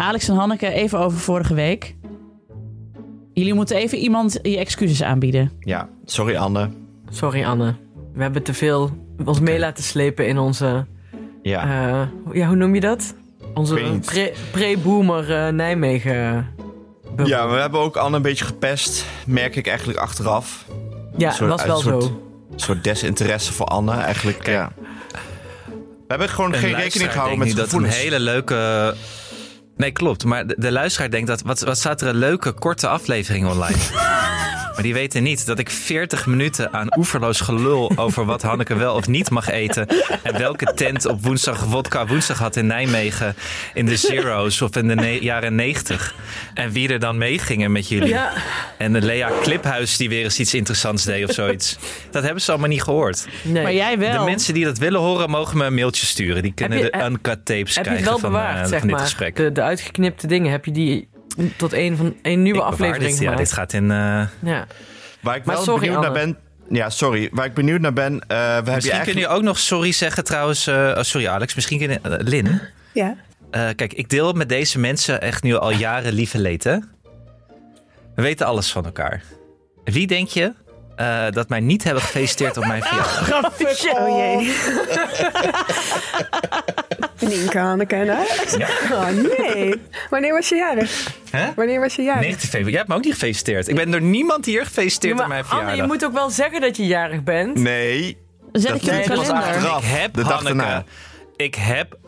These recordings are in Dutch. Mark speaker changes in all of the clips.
Speaker 1: Alex en Hanneke, even over vorige week. Jullie moeten even iemand je excuses aanbieden.
Speaker 2: Ja, sorry Anne.
Speaker 3: Sorry Anne. We hebben te veel ons mee laten slepen in onze...
Speaker 2: Ja,
Speaker 3: eh, ja, hoe noem je dat? Onze pre- pre-boomer eh, Nijmegen.
Speaker 2: ja, we hebben ook Anne een beetje gepest, merk ik eigenlijk achteraf.
Speaker 3: ja
Speaker 2: soort-
Speaker 3: was wel
Speaker 2: een soort-
Speaker 3: zo.
Speaker 2: Een soort desinteresse voor Anne eigenlijk. Ja. We hebben gewoon
Speaker 4: Een
Speaker 2: geen rekening gehouden met zijn
Speaker 4: nu dat een
Speaker 2: gevoelens.
Speaker 4: hele leuke... Nee, klopt. Maar de, luisteraar denkt dat... Wat, wat staat er een leuke, korte aflevering online? maar die weten niet dat ik 40 minuten aan oeverloos gelul... over wat Hanneke wel of niet mag eten... en welke tent op woensdag vodka woensdag had in Nijmegen... in de zero's of in de ne- jaren 90. En wie er dan meegingen met jullie.
Speaker 3: Ja,
Speaker 4: En de Lea Kliphuis die weer eens iets interessants deed of zoiets. Dat hebben ze allemaal niet gehoord.
Speaker 3: nee.
Speaker 1: Maar jij wel.
Speaker 4: De mensen die dat willen horen, mogen me een mailtje sturen. Die kunnen
Speaker 3: je-
Speaker 4: de uncut tapes
Speaker 3: heb je het
Speaker 4: krijgen
Speaker 3: wel
Speaker 4: van,
Speaker 3: bewaard,
Speaker 4: eh,
Speaker 3: zeg
Speaker 4: van dit
Speaker 3: maar?
Speaker 4: gesprek.
Speaker 3: De, de uitgeknipte dingen, heb je die tot een, van, een nieuwe
Speaker 4: Ik
Speaker 3: aflevering
Speaker 4: dit, Ja, dit gaat in... eh,
Speaker 3: Ja.
Speaker 2: Waar ik
Speaker 3: Maar
Speaker 2: wel
Speaker 3: sorry,
Speaker 2: benieuwd
Speaker 3: Anne.
Speaker 2: naar ben... Ja, sorry. Waar ik benieuwd naar ben... eh, we hebben je
Speaker 4: Misschien kun
Speaker 2: eigenlijk...
Speaker 4: je ook nog sorry zeggen trouwens. eh, oh, sorry Alex, misschien kun je... Lin,
Speaker 5: Ja.
Speaker 4: eh, kijk, ik deel met deze mensen echt nu al jaren lieve hè? We weten alles van elkaar. Wie denk je eh, dat mij niet hebben gefeliciteerd op mijn verjaardag?
Speaker 5: Oh jee. Nienke, Hanneke en Alex. Oh nee. Wanneer was je jarig?
Speaker 4: Hè?
Speaker 5: Wanneer was je jarig?
Speaker 4: 19 februari. Jij hebt me ook niet gefeliciteerd. Ik ben door niemand hier gefeliciteerd
Speaker 3: Ja,
Speaker 4: op mijn
Speaker 3: maar Anne,
Speaker 4: verjaardag.
Speaker 3: je moet ook wel zeggen dat je jarig bent.
Speaker 2: Nee,
Speaker 1: Zet
Speaker 2: dat
Speaker 1: ik je
Speaker 2: was achteraf.
Speaker 4: Ik heb,
Speaker 2: de dag
Speaker 4: Hanneke,
Speaker 2: daarna.
Speaker 4: ik heb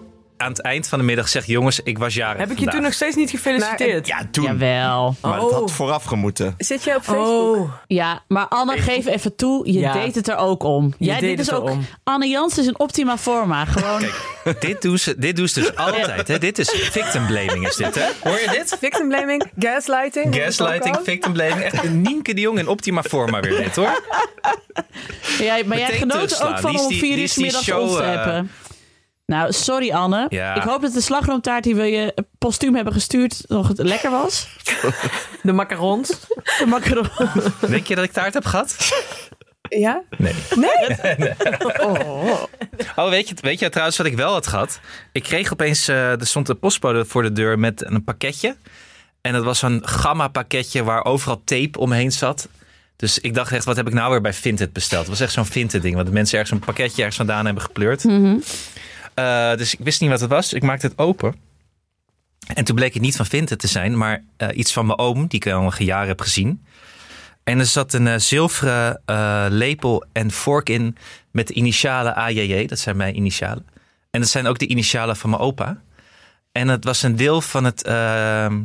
Speaker 4: aan het eind van de middag gezegd... jongens, ik was jarig
Speaker 3: Heb ik je
Speaker 4: vandaag.
Speaker 3: toen nog steeds niet gefeliciteerd?
Speaker 2: Ja, toen.
Speaker 1: Jawel.
Speaker 2: Maar het
Speaker 3: Oh.
Speaker 2: had vooraf gemoeten.
Speaker 5: Zit je op Facebook?
Speaker 3: Oh,
Speaker 1: Ja, maar Anne, geef even toe. Je
Speaker 3: Ja.
Speaker 1: deed het er ook om.
Speaker 3: Je
Speaker 1: Jij
Speaker 3: deed
Speaker 1: dit is
Speaker 3: het
Speaker 1: ook.
Speaker 3: erom.
Speaker 1: Anne Jans is een optima forma. Gewoon.
Speaker 4: Dit doen ze, dit doen ze dus altijd. Hè? Dit is victim blaming, is dit, hè? Hoor je dit?
Speaker 5: Victim blaming, gaslighting.
Speaker 4: Gaslighting, victim blaming. Echt een Nienke de Jong in optima forma weer dit, hoor.
Speaker 1: Jij, maar jij
Speaker 4: Meteen
Speaker 1: er
Speaker 4: terugslaan.
Speaker 1: ook van om
Speaker 4: die-
Speaker 1: vier uur middags ons te
Speaker 4: eh,
Speaker 1: hebben. Nou, sorry Anne.
Speaker 4: Ja.
Speaker 1: Ik hoop dat de slagroomtaart die we je postuum hebben gestuurd nog lekker was.
Speaker 3: de macarons.
Speaker 1: De macaron.
Speaker 4: Denk je dat ik taart heb gehad?
Speaker 5: Ja?
Speaker 4: Nee.
Speaker 5: Nee?
Speaker 4: Oh, weet je, weet je trouwens wat ik wel had gehad? Ik kreeg opeens, eh, er stond een postbode voor de deur met een pakketje. En dat was een gamma pakketje waar overal tape omheen zat. Dus ik dacht echt, wat heb ik nou weer bij Vinted besteld? Het was echt zo'n Vinted ding. Want de mensen ergens een pakketje ergens vandaan hebben gepleurd. Eh, dus ik wist niet wat het was. Ik maakte het open. En toen bleek het niet van Vinted te zijn, maar eh, iets van mijn oom, die ik al een jaar heb gezien. En er zat een eh, zilveren lepel en vork in met de initialen AJJ. Dat zijn mijn initialen. En dat zijn ook de initialen van mijn opa. En het was een deel van het ehm,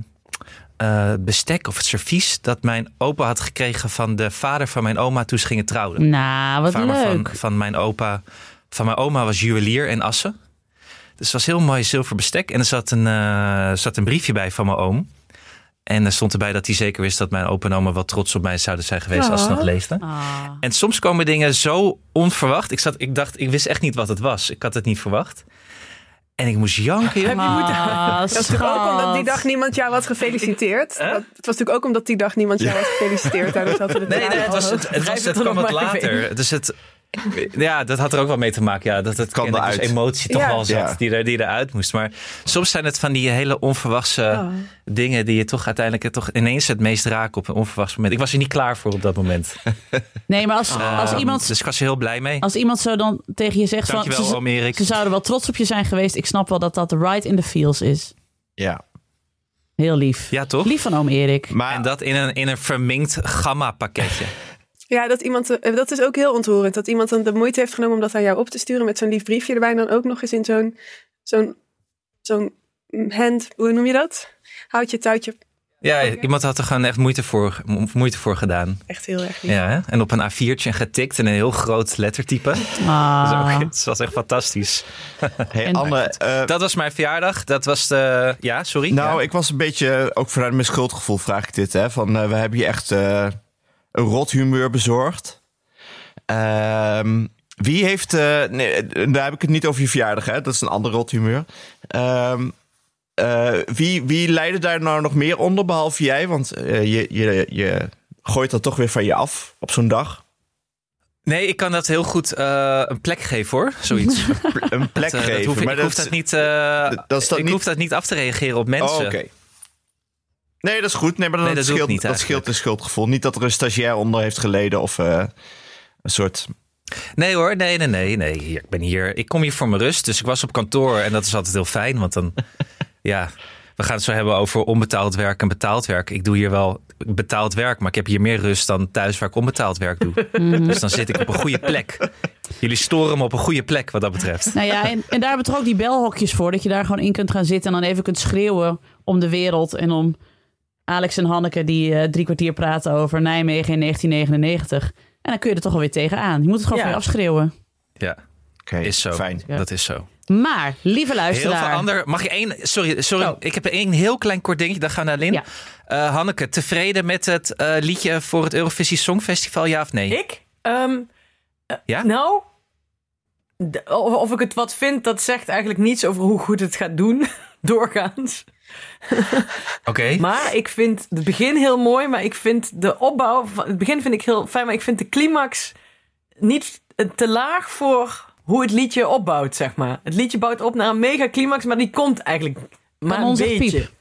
Speaker 4: eh, bestek of het servies dat mijn opa had gekregen van de vader van mijn oma toen ze gingen trouwen.
Speaker 1: Nou, wat leuk.
Speaker 4: Van, van mijn opa, van mijn oma was juwelier in Assen. Dus het was heel mooi zilver bestek. En er zat een, eh, zat een briefje bij van mijn oom. En er stond erbij dat hij zeker wist dat mijn opa en oma wel trots op mij zouden zijn geweest als ze nog leefden.
Speaker 1: Ah.
Speaker 4: En soms komen dingen zo onverwacht. Ik, zat, ik dacht, ik wist echt niet wat het was. Ik had het niet verwacht. En ik moest janken. joh.
Speaker 1: Ah,
Speaker 5: Dat was natuurlijk ook omdat die dag niemand jou had gefeliciteerd. Dat, het was natuurlijk ook omdat die dag niemand jou had gefeliciteerd. Er de
Speaker 4: Nee, nee, het, was, het, het, was, het
Speaker 3: het
Speaker 4: kwam wat later. Dus het, ja, dat had er ook wel mee te maken. Ja, dat het
Speaker 2: eruit.
Speaker 4: dus emotie toch
Speaker 5: Ja.
Speaker 4: wel zat
Speaker 2: Ja.
Speaker 4: die, er, die eruit moest. Maar soms zijn het van die hele onverwachte
Speaker 5: Oh.
Speaker 4: dingen die je toch uiteindelijk toch ineens het meest raken op een onverwachts moment. Ik was er niet klaar voor op dat moment.
Speaker 1: Nee, maar als, als,
Speaker 4: Ehm,
Speaker 1: iemand,
Speaker 4: Dus ik was er heel blij mee.
Speaker 1: als iemand zo dan tegen je zegt van... Ze,
Speaker 4: Erik.
Speaker 1: ze zouden wel trots op je zijn geweest. Ik snap wel dat dat right in the feels is.
Speaker 2: Ja.
Speaker 1: Heel lief.
Speaker 4: Ja, toch?
Speaker 1: Lief van oom Erik.
Speaker 2: Maar
Speaker 4: En dat in een, in een verminkt gamma pakketje.
Speaker 5: Ja, dat, iemand, eh, dat is ook heel ontroerend. Dat iemand dan de moeite heeft genomen om dat aan jou op te sturen met zo'n lief briefje erbij. En dan ook nog eens in zo'n zo'n zo'n hand, hoe noem je dat? Houd je touwtje.
Speaker 4: Ja, iemand had er gewoon echt moeite voor, moeite voor gedaan.
Speaker 5: Echt heel erg lief.
Speaker 4: Ja, hè? en op een A4'tje getikt in een heel groot lettertype.
Speaker 1: Ah.
Speaker 4: Zo, het was echt fantastisch.
Speaker 2: hey,
Speaker 1: En-
Speaker 2: Anne, eh,
Speaker 4: Dat was mijn verjaardag. Dat was de... Ja, sorry.
Speaker 2: nou,
Speaker 4: Ja.
Speaker 2: ik was een beetje, ook vanuit mijn schuldgevoel vraag ik dit. Hè, van, eh, we hebben je echt eh, een rot humeur bezorgd. Ehm, wie heeft, eh, nee, daar heb ik het niet over je verjaardag, hè? dat is een ander rot humeur. Ehm, eh, wie, wie leidde daar nou nog meer onder, behalve jij? Want eh, je, je, je gooit dat toch weer van je af op zo'n dag.
Speaker 4: Nee, ik kan dat heel goed eh, een plek geven hoor, zoiets.
Speaker 2: Een plek
Speaker 4: Dat, eh, dat
Speaker 2: geven.
Speaker 4: hoef ik,
Speaker 2: maar
Speaker 4: ik hoef
Speaker 2: dat,
Speaker 4: dat niet, eh,
Speaker 2: dat dan
Speaker 4: ik
Speaker 2: niet-
Speaker 4: hoef dat niet af te reageren op mensen.
Speaker 2: Oh, oké. Nee, dat is goed. Nee, maar dan
Speaker 4: Nee, dat
Speaker 2: scheelt,
Speaker 4: niet
Speaker 2: dat scheelt een schuldgevoel. Niet dat er een stagiair onder heeft geleden of eh, een soort...
Speaker 4: Nee hoor, nee, nee, nee, nee. Hier, ik ben hier, ik kom hier voor mijn rust. Dus ik was op kantoor en dat is altijd heel fijn. Want dan, ja, we gaan het zo hebben over onbetaald werk en betaald werk. Ik doe hier wel betaald werk, maar ik heb hier meer rust dan thuis waar ik onbetaald werk doe. Dus dan zit ik op een goede plek. Jullie storen me op een goede plek wat dat betreft.
Speaker 1: Nou ja, en, en daar hebben we toch ook die belhokjes voor. Dat je daar gewoon in kunt gaan zitten en dan even kunt schreeuwen om de wereld. En om Alex en Hanneke die eh, drie kwartier praten over Nijmegen in 1999. En dan kun je er toch alweer tegenaan. Je moet het gewoon
Speaker 3: Ja.
Speaker 1: je afschreeuwen.
Speaker 4: Ja,
Speaker 2: Oké,
Speaker 4: is zo.
Speaker 2: Fijn.
Speaker 1: Ja.
Speaker 4: Dat is zo.
Speaker 1: Maar, lieve
Speaker 4: Heel
Speaker 1: luisteraar.
Speaker 4: veel ander. Mag ik één? Sorry, sorry.
Speaker 1: Oh.
Speaker 4: Ik heb één heel klein kort dingetje. Dan gaan we naar Lin.
Speaker 1: Ja.
Speaker 4: Eh, Hanneke, tevreden met het eh, liedje voor het Eurovisie Songfestival? Ja of nee?
Speaker 3: Ik? Ehm, eh,
Speaker 4: Ja?
Speaker 3: Nou, of, of ik het wat vind, dat zegt eigenlijk niets over hoe goed het gaat doen. Doorgaans.
Speaker 4: Oké.
Speaker 3: Maar ik vind het begin heel mooi, maar ik vind de opbouw... Van, het begin vind ik heel fijn, maar ik vind de climax niet te laag voor hoe het liedje opbouwt, zeg maar. Het liedje bouwt op naar een mega climax, maar die komt eigenlijk maar een beetje.
Speaker 1: piep.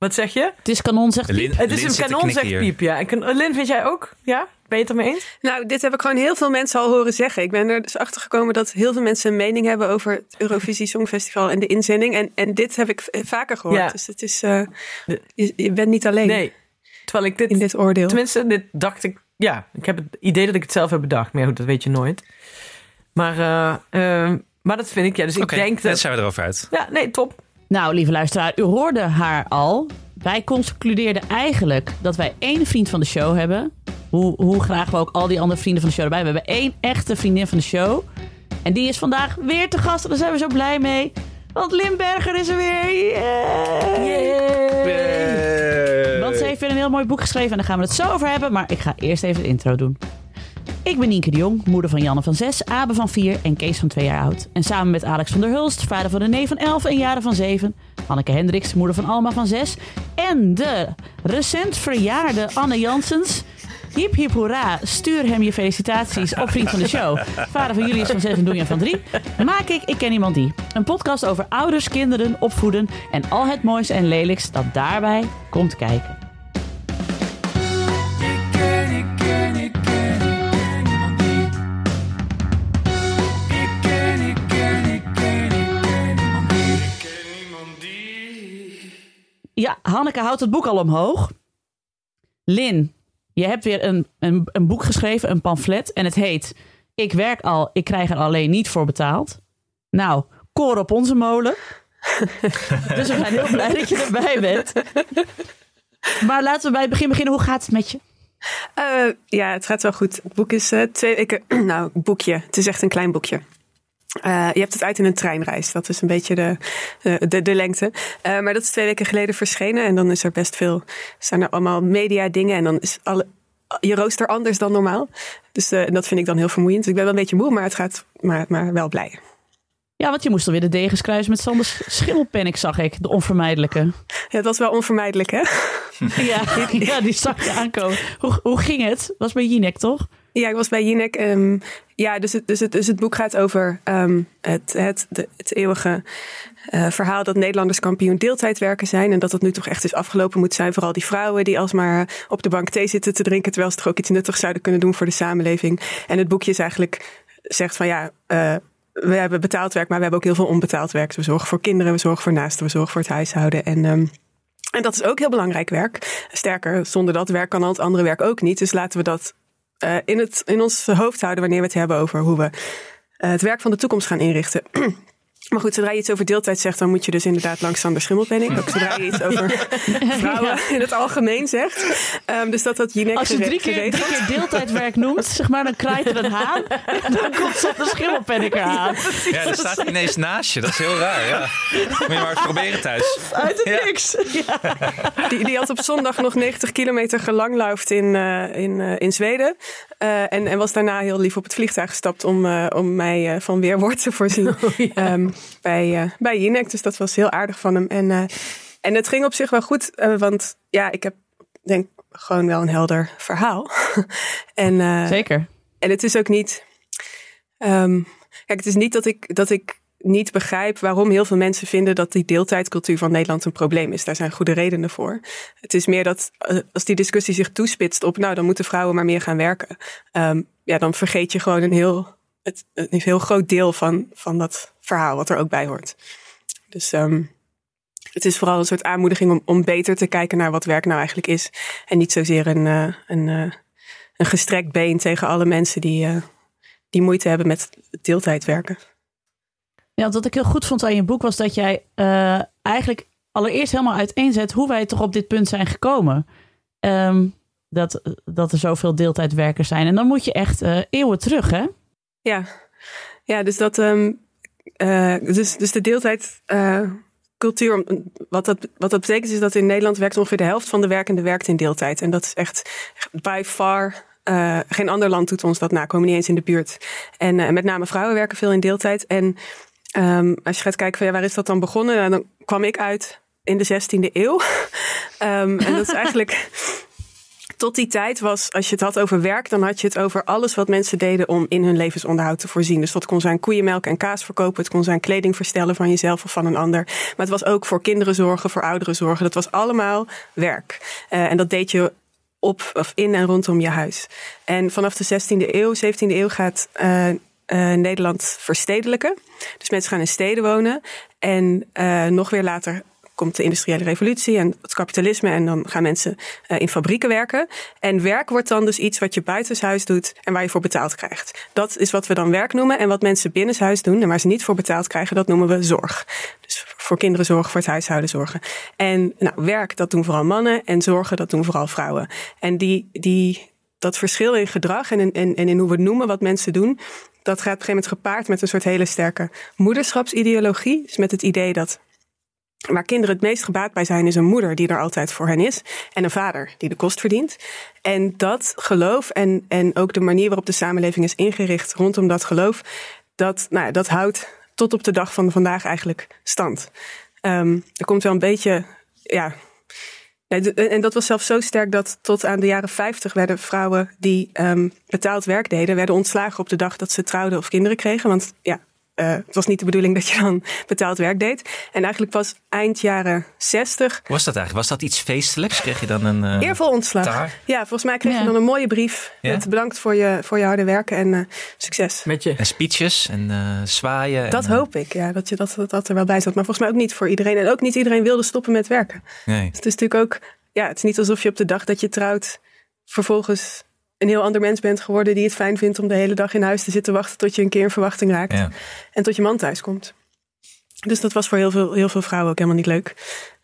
Speaker 3: Wat zeg je?
Speaker 1: Het is kanon, zegt
Speaker 4: Lin.
Speaker 3: Het is
Speaker 4: Lin
Speaker 3: een kanon, zegt. Piep, ja. En kan- Lin, vind jij ook? Ja? Ben je het ermee eens?
Speaker 5: Nou, dit heb ik gewoon heel veel mensen al horen zeggen. Ik ben er dus achter gekomen dat heel veel mensen een mening hebben over het Eurovisie Songfestival en de inzending. En, en dit heb ik vaker gehoord.
Speaker 3: Ja.
Speaker 5: Dus het is, eh, je, je bent niet alleen
Speaker 3: Nee. Terwijl ik dit
Speaker 5: in dit oordeel.
Speaker 3: Tenminste, dit dacht ik. Ja, ik heb het idee dat ik het zelf heb bedacht. Maar ja, goed, dat weet je nooit. Maar, eh, eh, maar dat vind ik, ja. Dus ik denk
Speaker 4: dan
Speaker 3: dat.
Speaker 4: zijn we erover uit.
Speaker 3: Ja, nee, top.
Speaker 1: Nou, lieve luisteraar, u hoorde haar al. Wij concludeerden eigenlijk dat wij één vriend van de show hebben. Hoe, hoe graag we ook al die andere vrienden van de show erbij hebben. We hebben één echte vriendin van de show. En die is vandaag weer te gast. En daar zijn we zo blij mee. Want Limberger is er weer. Yay! Want ze heeft weer een heel mooi boek geschreven. En daar gaan we het zo over hebben. Maar ik ga eerst even de intro doen. Ik ben Nienke de Jong, moeder van Janne van 6, Abe van 4 en Kees van 2 jaar oud. En samen met Alex van der Hulst, vader van René van 11 en Jaren van 7, Hanneke Hendricks, moeder van Alma van 6 en de recent verjaarde Anne Jansens. Hip hip hoera, stuur hem je felicitaties op Vriend van de Show. Vader van Julius van 6 en Doenja van 3. Maak ik Ik Ken Iemand Die. Een podcast over ouders, kinderen, opvoeden en al het moois en lelijks dat daarbij komt kijken. Ja, Hanneke houdt het boek al omhoog. Lin, je hebt weer een, een, een boek geschreven, een pamflet. En het heet Ik werk al, ik krijg er alleen niet voor betaald. Nou, koor op onze molen. dus we zijn heel blij dat je erbij bent. Maar laten we bij het begin beginnen. Hoe gaat het met je?
Speaker 5: Eh, ja, het gaat wel goed. Het boek is eh, twee weken. nou, boekje. Het is echt een klein boekje. Eh, je hebt het uit in een treinreis. Dat is een beetje de, eh, de, de lengte. Eh, maar dat is twee weken geleden verschenen. En dan is er best veel. Zijn er allemaal media dingen. En dan is alle, je rooster anders dan normaal. Dus dat vind ik dan heel vermoeiend. Dus ik ben wel een beetje moe, maar het gaat. Maar, maar wel blij.
Speaker 1: Ja, want je moest alweer de degens kruisen met Sander Schimmelpennik, zag ik. De onvermijdelijke.
Speaker 5: Ja, het was wel onvermijdelijk, hè?
Speaker 1: Ja, ja die zag je aankomen. Hoe, hoe ging het? Was bij Jinek, toch?
Speaker 5: Ja, ik was bij Jinek. ehm, ja, dus het, dus, het, dus het boek gaat over ehm, het, het, de, het eeuwige eh, verhaal dat Nederlanders kampioen deeltijdwerken zijn. En dat het nu toch echt is afgelopen moet zijn. Vooral die vrouwen die alsmaar op de bank thee zitten te drinken. Terwijl ze toch ook iets nuttigs zouden kunnen doen voor de samenleving. En het boekje is eigenlijk zegt van ja. eh, we hebben betaald werk, maar we hebben ook heel veel onbetaald werk. Dus we zorgen voor kinderen, we zorgen voor naasten, we zorgen voor het huishouden. En ehm, en dat is ook heel belangrijk werk. Sterker, zonder dat werk kan al het andere werk ook niet. Dus laten we dat eh, in, het, in ons hoofd houden wanneer we het hebben over hoe we eh, het werk van de toekomst gaan inrichten. Maar goed, zodra je iets over deeltijd zegt, dan moet je dus inderdaad langs Sander Schimmelpenning. Ook zodra je iets over vrouwen in het algemeen zegt. Ehm, dus dat had Jinek
Speaker 1: Als je drie keer, drie keer deeltijdwerk noemt, zeg maar, dan kraait er een haan. En dan komt Sander Schimmelpennik aan.
Speaker 4: Ja, er staat ineens naast je. Dat is heel raar, ja. Moet je maar eens proberen thuis.
Speaker 1: Uit het
Speaker 4: Ja.
Speaker 1: niks. Ja.
Speaker 5: Die, die had op zondag nog 90 kilometer gelangluifd in, eh, in, eh, in Zweden. Eh, en, en was daarna heel lief op het vliegtuig gestapt om, eh, om mij van weerwoord te voorzien. Ehm, bij, eh, bij Jinek. Dus dat was heel aardig van hem. En, eh, en het ging op zich wel goed. eh, want ja, ik heb denk gewoon wel een helder verhaal. en,
Speaker 1: Zeker.
Speaker 5: en het is ook niet. Ehm, kijk, het is niet dat ik, dat ik niet begrijp waarom heel veel mensen vinden dat die deeltijdcultuur van Nederland een probleem is. Daar zijn goede redenen voor. Het is meer dat als die discussie zich toespitst op, nou, dan moeten vrouwen maar meer gaan werken. Ehm, ja, dan vergeet je gewoon een heel, het, een heel groot deel van, van dat verhaal wat er ook bij hoort. Dus ehm, het is vooral een soort aanmoediging om, om beter te kijken naar wat werk nou eigenlijk is. En niet zozeer een, uh, een, uh, een gestrekt been tegen alle mensen die, uh, die moeite hebben met deeltijd werken.
Speaker 1: Ja, wat ik heel goed vond aan je boek was dat jij eigenlijk allereerst helemaal uiteenzet hoe wij toch op dit punt zijn gekomen. Um, dat, dat er zoveel deeltijdwerkers zijn. En dan moet je echt eeuwen terug, hè?
Speaker 5: Ja, ja dus, dat, um, uh, dus, dus de deeltijdcultuur, wat dat, wat dat betekent is dat in Nederland werkt ongeveer de helft van de werkenden werkt in deeltijd. En dat is echt by far uh, geen ander land doet ons dat na, komen niet eens in de buurt. En met name vrouwen werken veel in deeltijd. En um, als je gaat kijken van ja, waar is dat dan begonnen? Nou, dan kwam ik uit in de 16e eeuw. um, en dat is eigenlijk. Tot die tijd was, als je het had over werk, dan had je het over alles wat mensen deden om in hun levensonderhoud te voorzien. Dus dat kon zijn koeienmelk en kaas verkopen, het kon zijn kleding verstellen van jezelf of van een ander. Maar het was ook voor kinderen zorgen, voor ouderen zorgen. Dat was allemaal werk. Uh, en dat deed je op of in en rondom je huis. En vanaf de 16e eeuw, 17e eeuw gaat uh, uh, Nederland verstedelijken. Dus mensen gaan in steden wonen. En nog weer later komt de industriële revolutie en het kapitalisme. En dan gaan mensen uh, in fabrieken werken. En werk wordt dan dus iets wat je buitenshuis doet en waar je voor betaald krijgt. Dat is wat we dan werk noemen. En wat mensen binnenshuis doen en waar ze niet voor betaald krijgen, dat noemen we zorg. Dus voor kinderen zorgen, voor het huishouden zorgen. En nou, werk, dat doen vooral mannen. En zorgen, dat doen vooral vrouwen. En die, die, dat verschil in gedrag en in, en in hoe we noemen wat mensen doen, dat gaat op een gegeven moment gepaard met een soort hele sterke moederschapsideologie. Dus met het idee dat waar kinderen het meest gebaat bij zijn, is een moeder die er altijd voor hen is. En een vader die de kost verdient. En dat geloof en, en ook de manier waarop de samenleving is ingericht rondom dat geloof, dat, nou, dat houdt tot op de dag van vandaag eigenlijk stand. Um, er komt wel een beetje, ja. En dat was zelfs zo sterk dat tot aan de jaren 50 werden vrouwen die um, betaald werk deden, werden ontslagen op de dag dat ze trouwden of kinderen kregen. Want ja, uh, het was niet de bedoeling dat je dan betaald werk deed. En eigenlijk pas eind jaren 60.
Speaker 4: Hoe was dat eigenlijk? Was dat iets feestelijks? Kreeg je dan een. Uh,
Speaker 5: Eervol ontslag.
Speaker 4: taar?
Speaker 5: Ja, volgens mij kreeg
Speaker 1: Ja.
Speaker 5: je dan een mooie brief.
Speaker 4: Ja.
Speaker 5: Met bedankt voor je, voor je harde werken en uh, succes.
Speaker 3: Met je.
Speaker 4: En speeches en eh, zwaaien.
Speaker 5: Dat
Speaker 4: en, eh,
Speaker 5: hoop ik, ja, dat, je, dat, dat dat er wel bij zat. Maar volgens mij ook niet voor iedereen. En ook niet iedereen wilde stoppen met werken.
Speaker 4: Nee.
Speaker 5: Dus het is natuurlijk ook, ja, het is niet alsof je op de dag dat je trouwt vervolgens een heel ander mens bent geworden die het fijn vindt om de hele dag in huis te zitten wachten tot je een keer in verwachting raakt
Speaker 4: Ja.
Speaker 5: en tot je man thuis komt. Dus dat was voor heel veel, heel veel vrouwen ook helemaal niet leuk.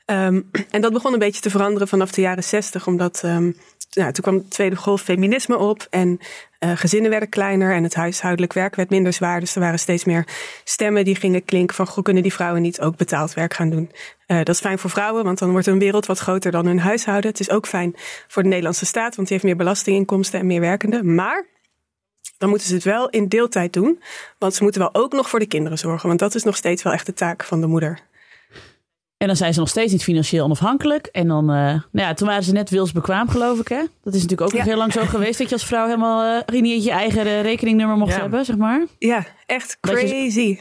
Speaker 5: Um, en dat begon een beetje te veranderen vanaf de jaren zestig, omdat um, nou, toen kwam de tweede golf feminisme op en uh, gezinnen werden kleiner en het huishoudelijk werk werd minder zwaar. Dus er waren steeds meer stemmen die gingen klinken van, kunnen die vrouwen niet ook betaald werk gaan doen? Uh, dat is fijn voor vrouwen, want dan wordt hun wereld wat groter dan hun huishouden. Het is ook fijn voor de Nederlandse staat, want die heeft meer belastinginkomsten en meer werkenden. Maar dan moeten ze het wel in deeltijd doen. Want ze moeten wel ook nog voor de kinderen zorgen. Want dat is nog steeds wel echt de taak van de moeder.
Speaker 1: En dan zijn ze nog steeds niet financieel onafhankelijk. En dan, uh, nou ja, toen waren ze net wilsbekwaam, geloof ik, hè? Dat is natuurlijk ook
Speaker 5: Ja.
Speaker 1: nog heel lang zo geweest dat je als vrouw helemaal uh, niet je eigen uh, rekeningnummer mocht
Speaker 3: Ja.
Speaker 1: hebben, zeg maar.
Speaker 5: Ja, echt crazy.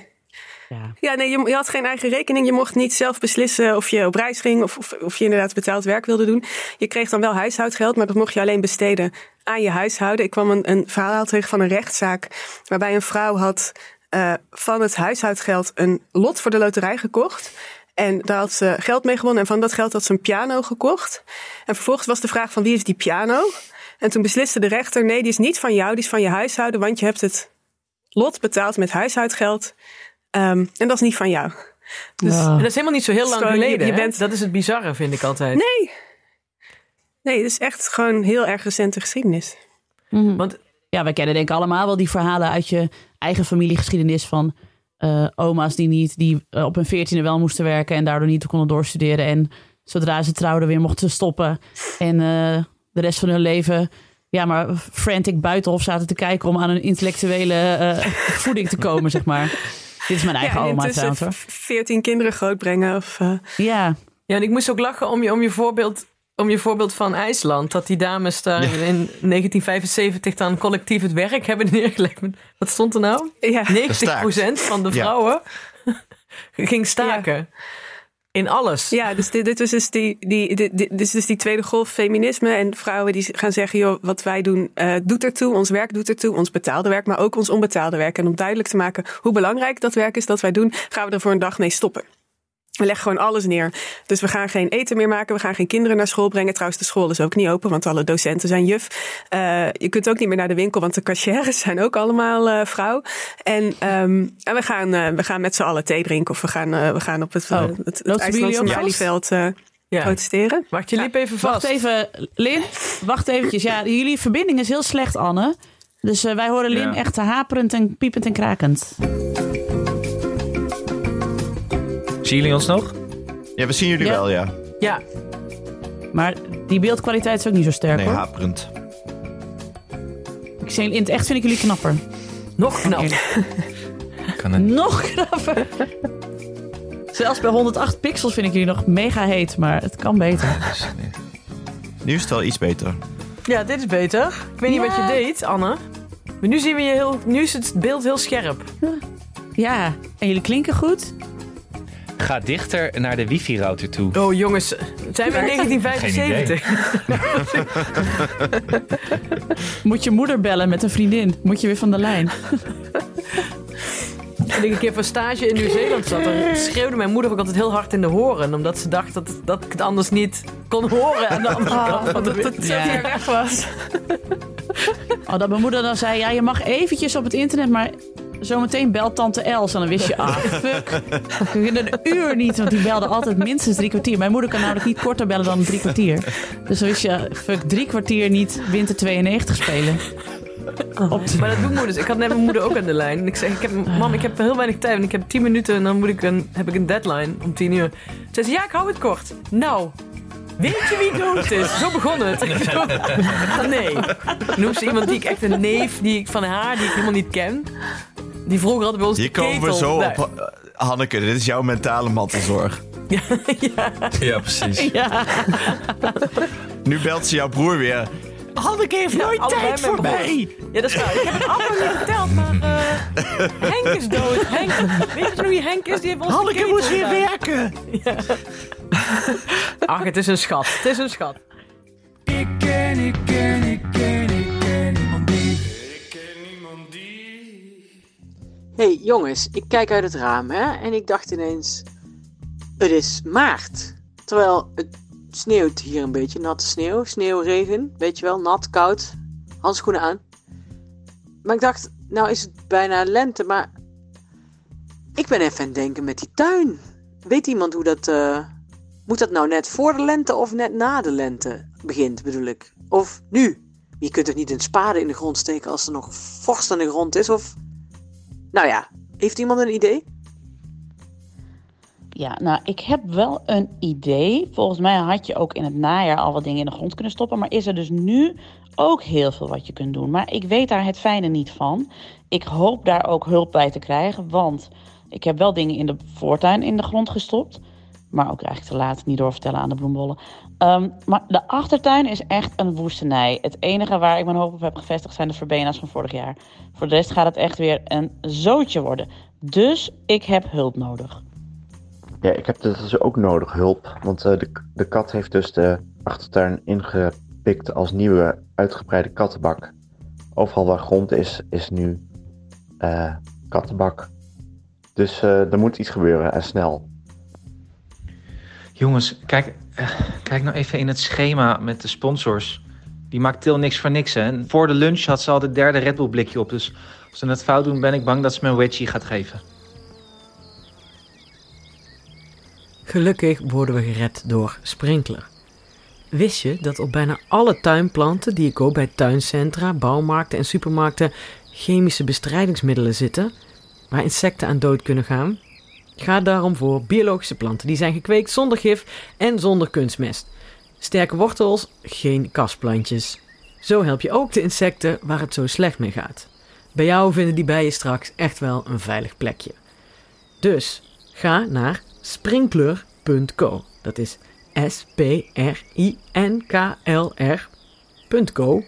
Speaker 1: Ja.
Speaker 5: Ja, nee, je, je had geen eigen rekening. Je mocht niet zelf beslissen of je op reis ging of, of, of je inderdaad betaald werk wilde doen. Je kreeg dan wel huishoudgeld, maar dat mocht je alleen besteden aan je huishouden. Ik kwam een, een verhaal tegen van een rechtszaak waarbij een vrouw had uh, van het huishoudgeld een lot voor de loterij gekocht. En daar had ze geld mee gewonnen. En van dat geld had ze een piano gekocht. En vervolgens was de vraag van wie is die piano? En toen besliste de rechter, nee, die is niet van jou, die is van je huishouden, want je hebt het lot betaald met huishoudgeld. Um, en dat is niet van jou. Dus
Speaker 1: Ja.
Speaker 3: En dat is helemaal niet zo heel lang
Speaker 5: je-
Speaker 3: geleden.
Speaker 5: je bent-
Speaker 3: Dat is het bizarre, vind ik altijd.
Speaker 5: nee. Nee, het is echt gewoon heel erg recente geschiedenis.
Speaker 1: Mhm.
Speaker 3: Want
Speaker 1: Ja, wij kennen denk ik allemaal wel die verhalen uit je eigen familiegeschiedenis van eh, oma's die niet, die eh, op hun veertiende wel moesten werken en daardoor niet konden doorstuderen. En zodra ze trouwden weer mochten stoppen. En eh, de rest van hun leven, ja, maar frantic buitenhof zaten te kijken om aan een intellectuele eh, voeding te komen, zeg maar. Dit is mijn eigen
Speaker 5: en
Speaker 1: oma trouwens
Speaker 5: veertien kinderen grootbrengen. Of, uh,
Speaker 1: Ja,
Speaker 3: Ja, en ik moest ook lachen om je, om je voorbeeld om je voorbeeld van IJsland, dat die dames daar
Speaker 2: Ja.
Speaker 3: in 1975 dan collectief het werk hebben neergelegd. Wat stond er nou?
Speaker 5: Ja.
Speaker 3: 90% van de
Speaker 2: Ja.
Speaker 3: vrouwen ging staken. In alles.
Speaker 5: Ja, dus dit, dit was dus die, die, dit, dit is dus die tweede golf feminisme. En vrouwen die gaan zeggen, joh, wat wij doen eh, doet ertoe. Ons werk doet ertoe. Ons betaalde werk, maar ook ons onbetaalde werk. En om duidelijk te maken hoe belangrijk dat werk is dat wij doen, gaan we er voor een dag mee stoppen. We leggen gewoon alles neer. Dus we gaan geen eten meer maken. We gaan geen kinderen naar school brengen. Trouwens, de school is ook niet open, want alle docenten zijn juf. Eh, je kunt ook niet meer naar de winkel, want de cashiers zijn ook allemaal eh, vrouw. En, ehm, en we gaan, eh, we gaan met z'n allen thee drinken. Of we gaan, eh, we gaan op het,
Speaker 1: Oh.
Speaker 5: het, het, IJslandse eh,
Speaker 3: Ja.
Speaker 5: protesteren.
Speaker 3: Wacht, je liep even vast.
Speaker 1: Wacht even, Lin. Wacht eventjes. Ja, jullie verbinding is heel slecht, Anne. Dus wij horen Lin
Speaker 4: Ja.
Speaker 1: echt haperend en piepend en krakend.
Speaker 4: Zien jullie ons nog?
Speaker 2: Ja, we zien jullie
Speaker 1: Ja.
Speaker 2: wel, ja.
Speaker 3: Ja,
Speaker 1: Maar die beeldkwaliteit is ook niet zo sterk
Speaker 2: Nee,
Speaker 1: hoor.
Speaker 2: haperend.
Speaker 1: Ik zeg, in het echt vind ik jullie knapper.
Speaker 3: nog knap.
Speaker 4: Kan het.
Speaker 1: Nog knapper. Zelfs bij 108 pixels vind ik jullie nog mega heet, maar het kan beter.
Speaker 2: Nu is het wel iets beter.
Speaker 3: Ja, dit is beter. Ik weet niet
Speaker 1: Ja.
Speaker 3: wat je deed, Anne. Maar nu zien we je heel. Nu is het beeld heel scherp.
Speaker 1: Ja, en jullie klinken goed.
Speaker 4: Ga dichter naar de wifi-router toe.
Speaker 3: Oh jongens, zijn we in 1975?
Speaker 1: Moet je moeder bellen met een vriendin. Moet je weer van de lijn.
Speaker 3: Toen ik een keer voor stage in Nieuw-Zeeland zat, dan schreeuwde mijn moeder ook altijd heel hard in de horen. Omdat ze dacht dat, dat ik het anders niet kon horen aan de andere kant van de
Speaker 5: dat het zo
Speaker 1: Ja.
Speaker 5: ver weg was.
Speaker 1: Oh, dat mijn moeder dan zei, ja, je mag eventjes op het internet, maar zometeen belt tante Els. En dan wist je, ah, fuck. In een uur niet, want die belde altijd minstens drie kwartier. Mijn moeder kan namelijk niet korter bellen dan drie kwartier. Dus dan wist je, fuck, drie kwartier niet Winter 92 spelen. De-
Speaker 3: Maar dat doen moeders. Ik had net mijn moeder ook aan de lijn. En ik zeg, ik heb, mam, ik heb heel weinig tijd. Want ik heb 10 minuten en dan moet ik een, heb ik een deadline om 10 uur. Ze zei, ja, ik hou het kort. Nou, weet je wie dood is? Zo begon het. Nee. Noem ze iemand die ik echt een neef die ik, van haar, die ik helemaal niet ken. Die vroeger hadden bij ons
Speaker 2: Hier
Speaker 3: de
Speaker 2: komen we zo
Speaker 3: Nee.
Speaker 2: op. eh, Hanneke, dit is jouw mentale mantelzorg.
Speaker 4: Ja, precies.
Speaker 1: Ja,
Speaker 2: Nu belt ze jouw broer weer. Hanneke heeft nooit tijd voor mij.
Speaker 3: Ja, dat is waar. Ik heb het allemaal niet verteld, maar eh, Henk is dood. Henk, weet je nog wie Henk is? Die heeft ons
Speaker 2: Hanneke moest weer
Speaker 3: gedaan.
Speaker 2: werken.
Speaker 3: Ach, het is een schat. Het is een schat.
Speaker 6: Ik ken, ik ken, ik ken
Speaker 7: hey, jongens, ik kijk uit het raam hè, en ik dacht ineens: het is maart. Terwijl het sneeuwt hier een beetje, natte sneeuw, sneeuwregen, weet je wel, nat, koud, handschoenen aan. Maar ik dacht, nou is het bijna lente, maar ik ben even aan het denken met die tuin. Weet iemand hoe dat. eh, moet dat nou net voor de lente of net na de lente begint, bedoel ik? Of nu? Je kunt toch niet een spade in de grond steken als er nog vorst aan de grond is? Of nou ja, heeft iemand een idee?
Speaker 1: Ja, nou, ik heb wel een idee. Volgens mij had je ook in het najaar al wat dingen in de grond kunnen stoppen. Maar is er dus nu ook heel veel wat je kunt doen. Maar ik weet daar het fijne niet van. Ik hoop daar ook hulp bij te krijgen. Want ik heb wel dingen in de voortuin in de grond gestopt. Maar ook eigenlijk te laat, niet doorvertellen aan de bloembollen. Ehm, maar de achtertuin is echt een woestenij. Het enige waar ik mijn hoop op heb gevestigd zijn de verbena's van vorig jaar. Voor de rest gaat het echt weer een zootje worden. Dus ik heb hulp nodig.
Speaker 8: Ja, ik heb dus ook nodig hulp. Want eh, de, de kat heeft dus de achtertuin ingepikt als nieuwe uitgebreide kattenbak. Overal waar grond is, is nu eh, kattenbak. Dus eh, er moet iets gebeuren en snel.
Speaker 4: Jongens, kijk, eh, kijk nou even in het schema met de sponsors. Die maakt Til niks voor niks. Hè? En voor de lunch had ze al het derde Red Bull blikje op. Dus als ze het fout doen, ben ik bang dat ze me een wedgie gaat geven.
Speaker 3: Gelukkig worden we gered door Sprinkler. Wist je dat op bijna alle tuinplanten die je koopt bij tuincentra, bouwmarkten en supermarkten chemische bestrijdingsmiddelen zitten waar insecten aan dood kunnen gaan? Ga daarom voor biologische planten die zijn gekweekt zonder gif en zonder kunstmest. Sterke wortels, geen kastplantjes. Zo help je ook de insecten waar het zo slecht mee gaat. Bij jou vinden die bijen straks echt wel een veilig plekje. Dus ga naar sprinkler.co. Dat is S-P-R-I-N-K-L-R.co.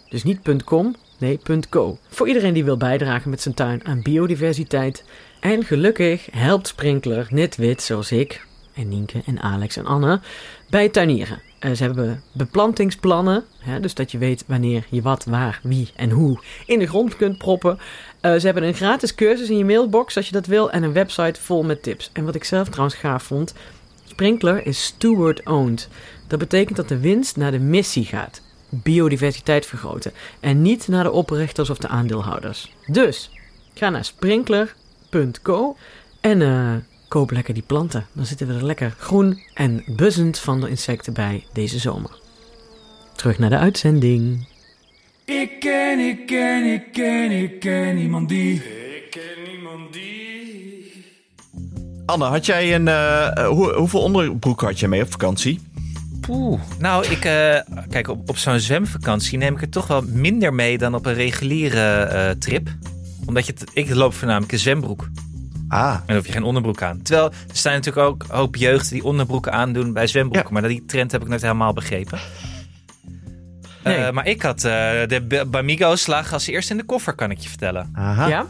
Speaker 3: Dus niet .com, nee .co. Voor iedereen die wil bijdragen met zijn tuin aan biodiversiteit. En gelukkig helpt Sprinkler net wit zoals ik en Nienke en Alex en Anne bij tuinieren. Eh, ze hebben beplantingsplannen, hè, dus dat je weet wanneer je wat, waar, wie en hoe in de grond kunt proppen. Eh, ze hebben een gratis cursus in je mailbox als je dat wil en een website vol met tips. En wat ik zelf trouwens gaaf vond, Sprinkler is steward-owned. Dat betekent dat de winst naar de missie gaat. Biodiversiteit vergroten. En niet naar de oprichters of de aandeelhouders. Dus, ga naar en eh, koop lekker die planten. Dan zitten we er lekker groen en buzzend van de insecten bij deze zomer. Terug naar de uitzending.
Speaker 6: Ik ken, ik ken, ik ken, ik ken iemand die. Ik ken iemand die.
Speaker 2: Anne, had jij een. eh, hoe, hoeveel onderbroek had je mee op vakantie?
Speaker 4: Oeh. Nou, ik, eh, kijk, op, op zo'n zwemvakantie neem ik er toch wel minder mee dan op een reguliere eh, trip. Omdat je, het- ik loop voornamelijk een zwembroek.
Speaker 2: Ah,
Speaker 4: En dan hoef je geen onderbroek aan. Terwijl er staan natuurlijk ook een hoop jeugd die onderbroeken aandoen bij zwembroeken. Maar die trend heb ik nooit helemaal begrepen.
Speaker 3: Nee.
Speaker 4: Eh, maar ik had eh, de Bamigo's lagen als eerste in de koffer, kan ik je vertellen.
Speaker 2: aha.
Speaker 3: Ja?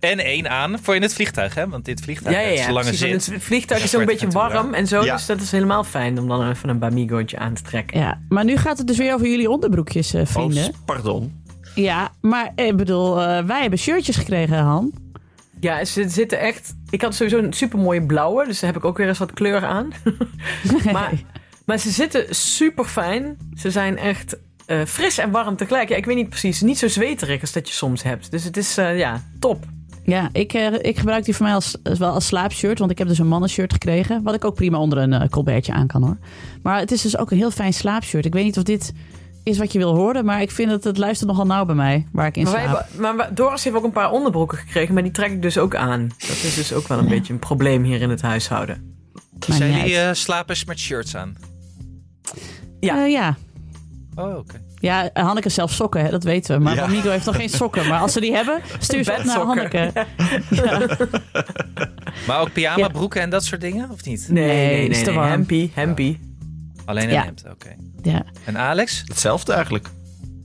Speaker 4: En één aan voor in het vliegtuig, hè? Want dit vliegtuig
Speaker 3: Ja, ja, ja.
Speaker 4: lange zit.
Speaker 3: het vliegtuig is ook een beetje warm en zo.
Speaker 2: Ja.
Speaker 3: Dus dat is helemaal fijn om dan even een Bamigootje aan te trekken.
Speaker 1: Ja, maar nu gaat het dus weer over jullie onderbroekjes, eh, vrienden.
Speaker 2: Oh, pardon.
Speaker 1: Ja, maar ik bedoel, eh, wij hebben shirtjes gekregen, Han.
Speaker 3: Ja, ze zitten echt. Ik had sowieso een super mooie blauwe, dus daar heb ik ook weer eens wat kleur aan. maar, maar ze zitten super fijn. Ze zijn echt eh, fris en warm tegelijk. Ja, ik weet niet precies. Niet zo zweterig als dat je soms hebt. Dus het is eh, ja, top.
Speaker 1: Ja, ik, ik gebruik die voor mij als, als wel als slaapshirt. Want ik heb dus een mannenshirt gekregen. Wat ik ook prima onder een colbertje aan kan hoor. Maar het is dus ook een heel fijn slaapshirt. Ik weet niet of dit is wat je wil horen. Maar ik vind dat het luistert nogal nauw bij mij. Waar ik in
Speaker 3: Maar, wij
Speaker 1: slaap.
Speaker 3: hebben, maar wij- Doris heeft ook een paar onderbroeken gekregen, maar die trek ik dus ook aan. Dat is dus ook wel een beetje een probleem hier in het huishouden.
Speaker 1: Maakt
Speaker 4: Zijn jullie
Speaker 1: uit.
Speaker 4: eh, slapers met shirts aan?
Speaker 3: ja.
Speaker 1: Eh, ja.
Speaker 4: Oh, oké.
Speaker 1: Ja, Hanneke zelf sokken, hè, dat weten we. Maar
Speaker 2: Ja.
Speaker 1: Amigo heeft nog geen sokken. Maar als ze die hebben, stuur ze op naar. Hanneke. Ja.
Speaker 4: Maar ook pyjama broeken en dat soort dingen, of niet?
Speaker 3: Nee,
Speaker 1: Nee,
Speaker 3: nee, nee. nee.
Speaker 1: warm.
Speaker 3: Hempie, hempie.
Speaker 4: Alleen een
Speaker 1: Ja.
Speaker 4: hemd, oké.
Speaker 1: ja.
Speaker 4: En Alex?
Speaker 2: Hetzelfde eigenlijk.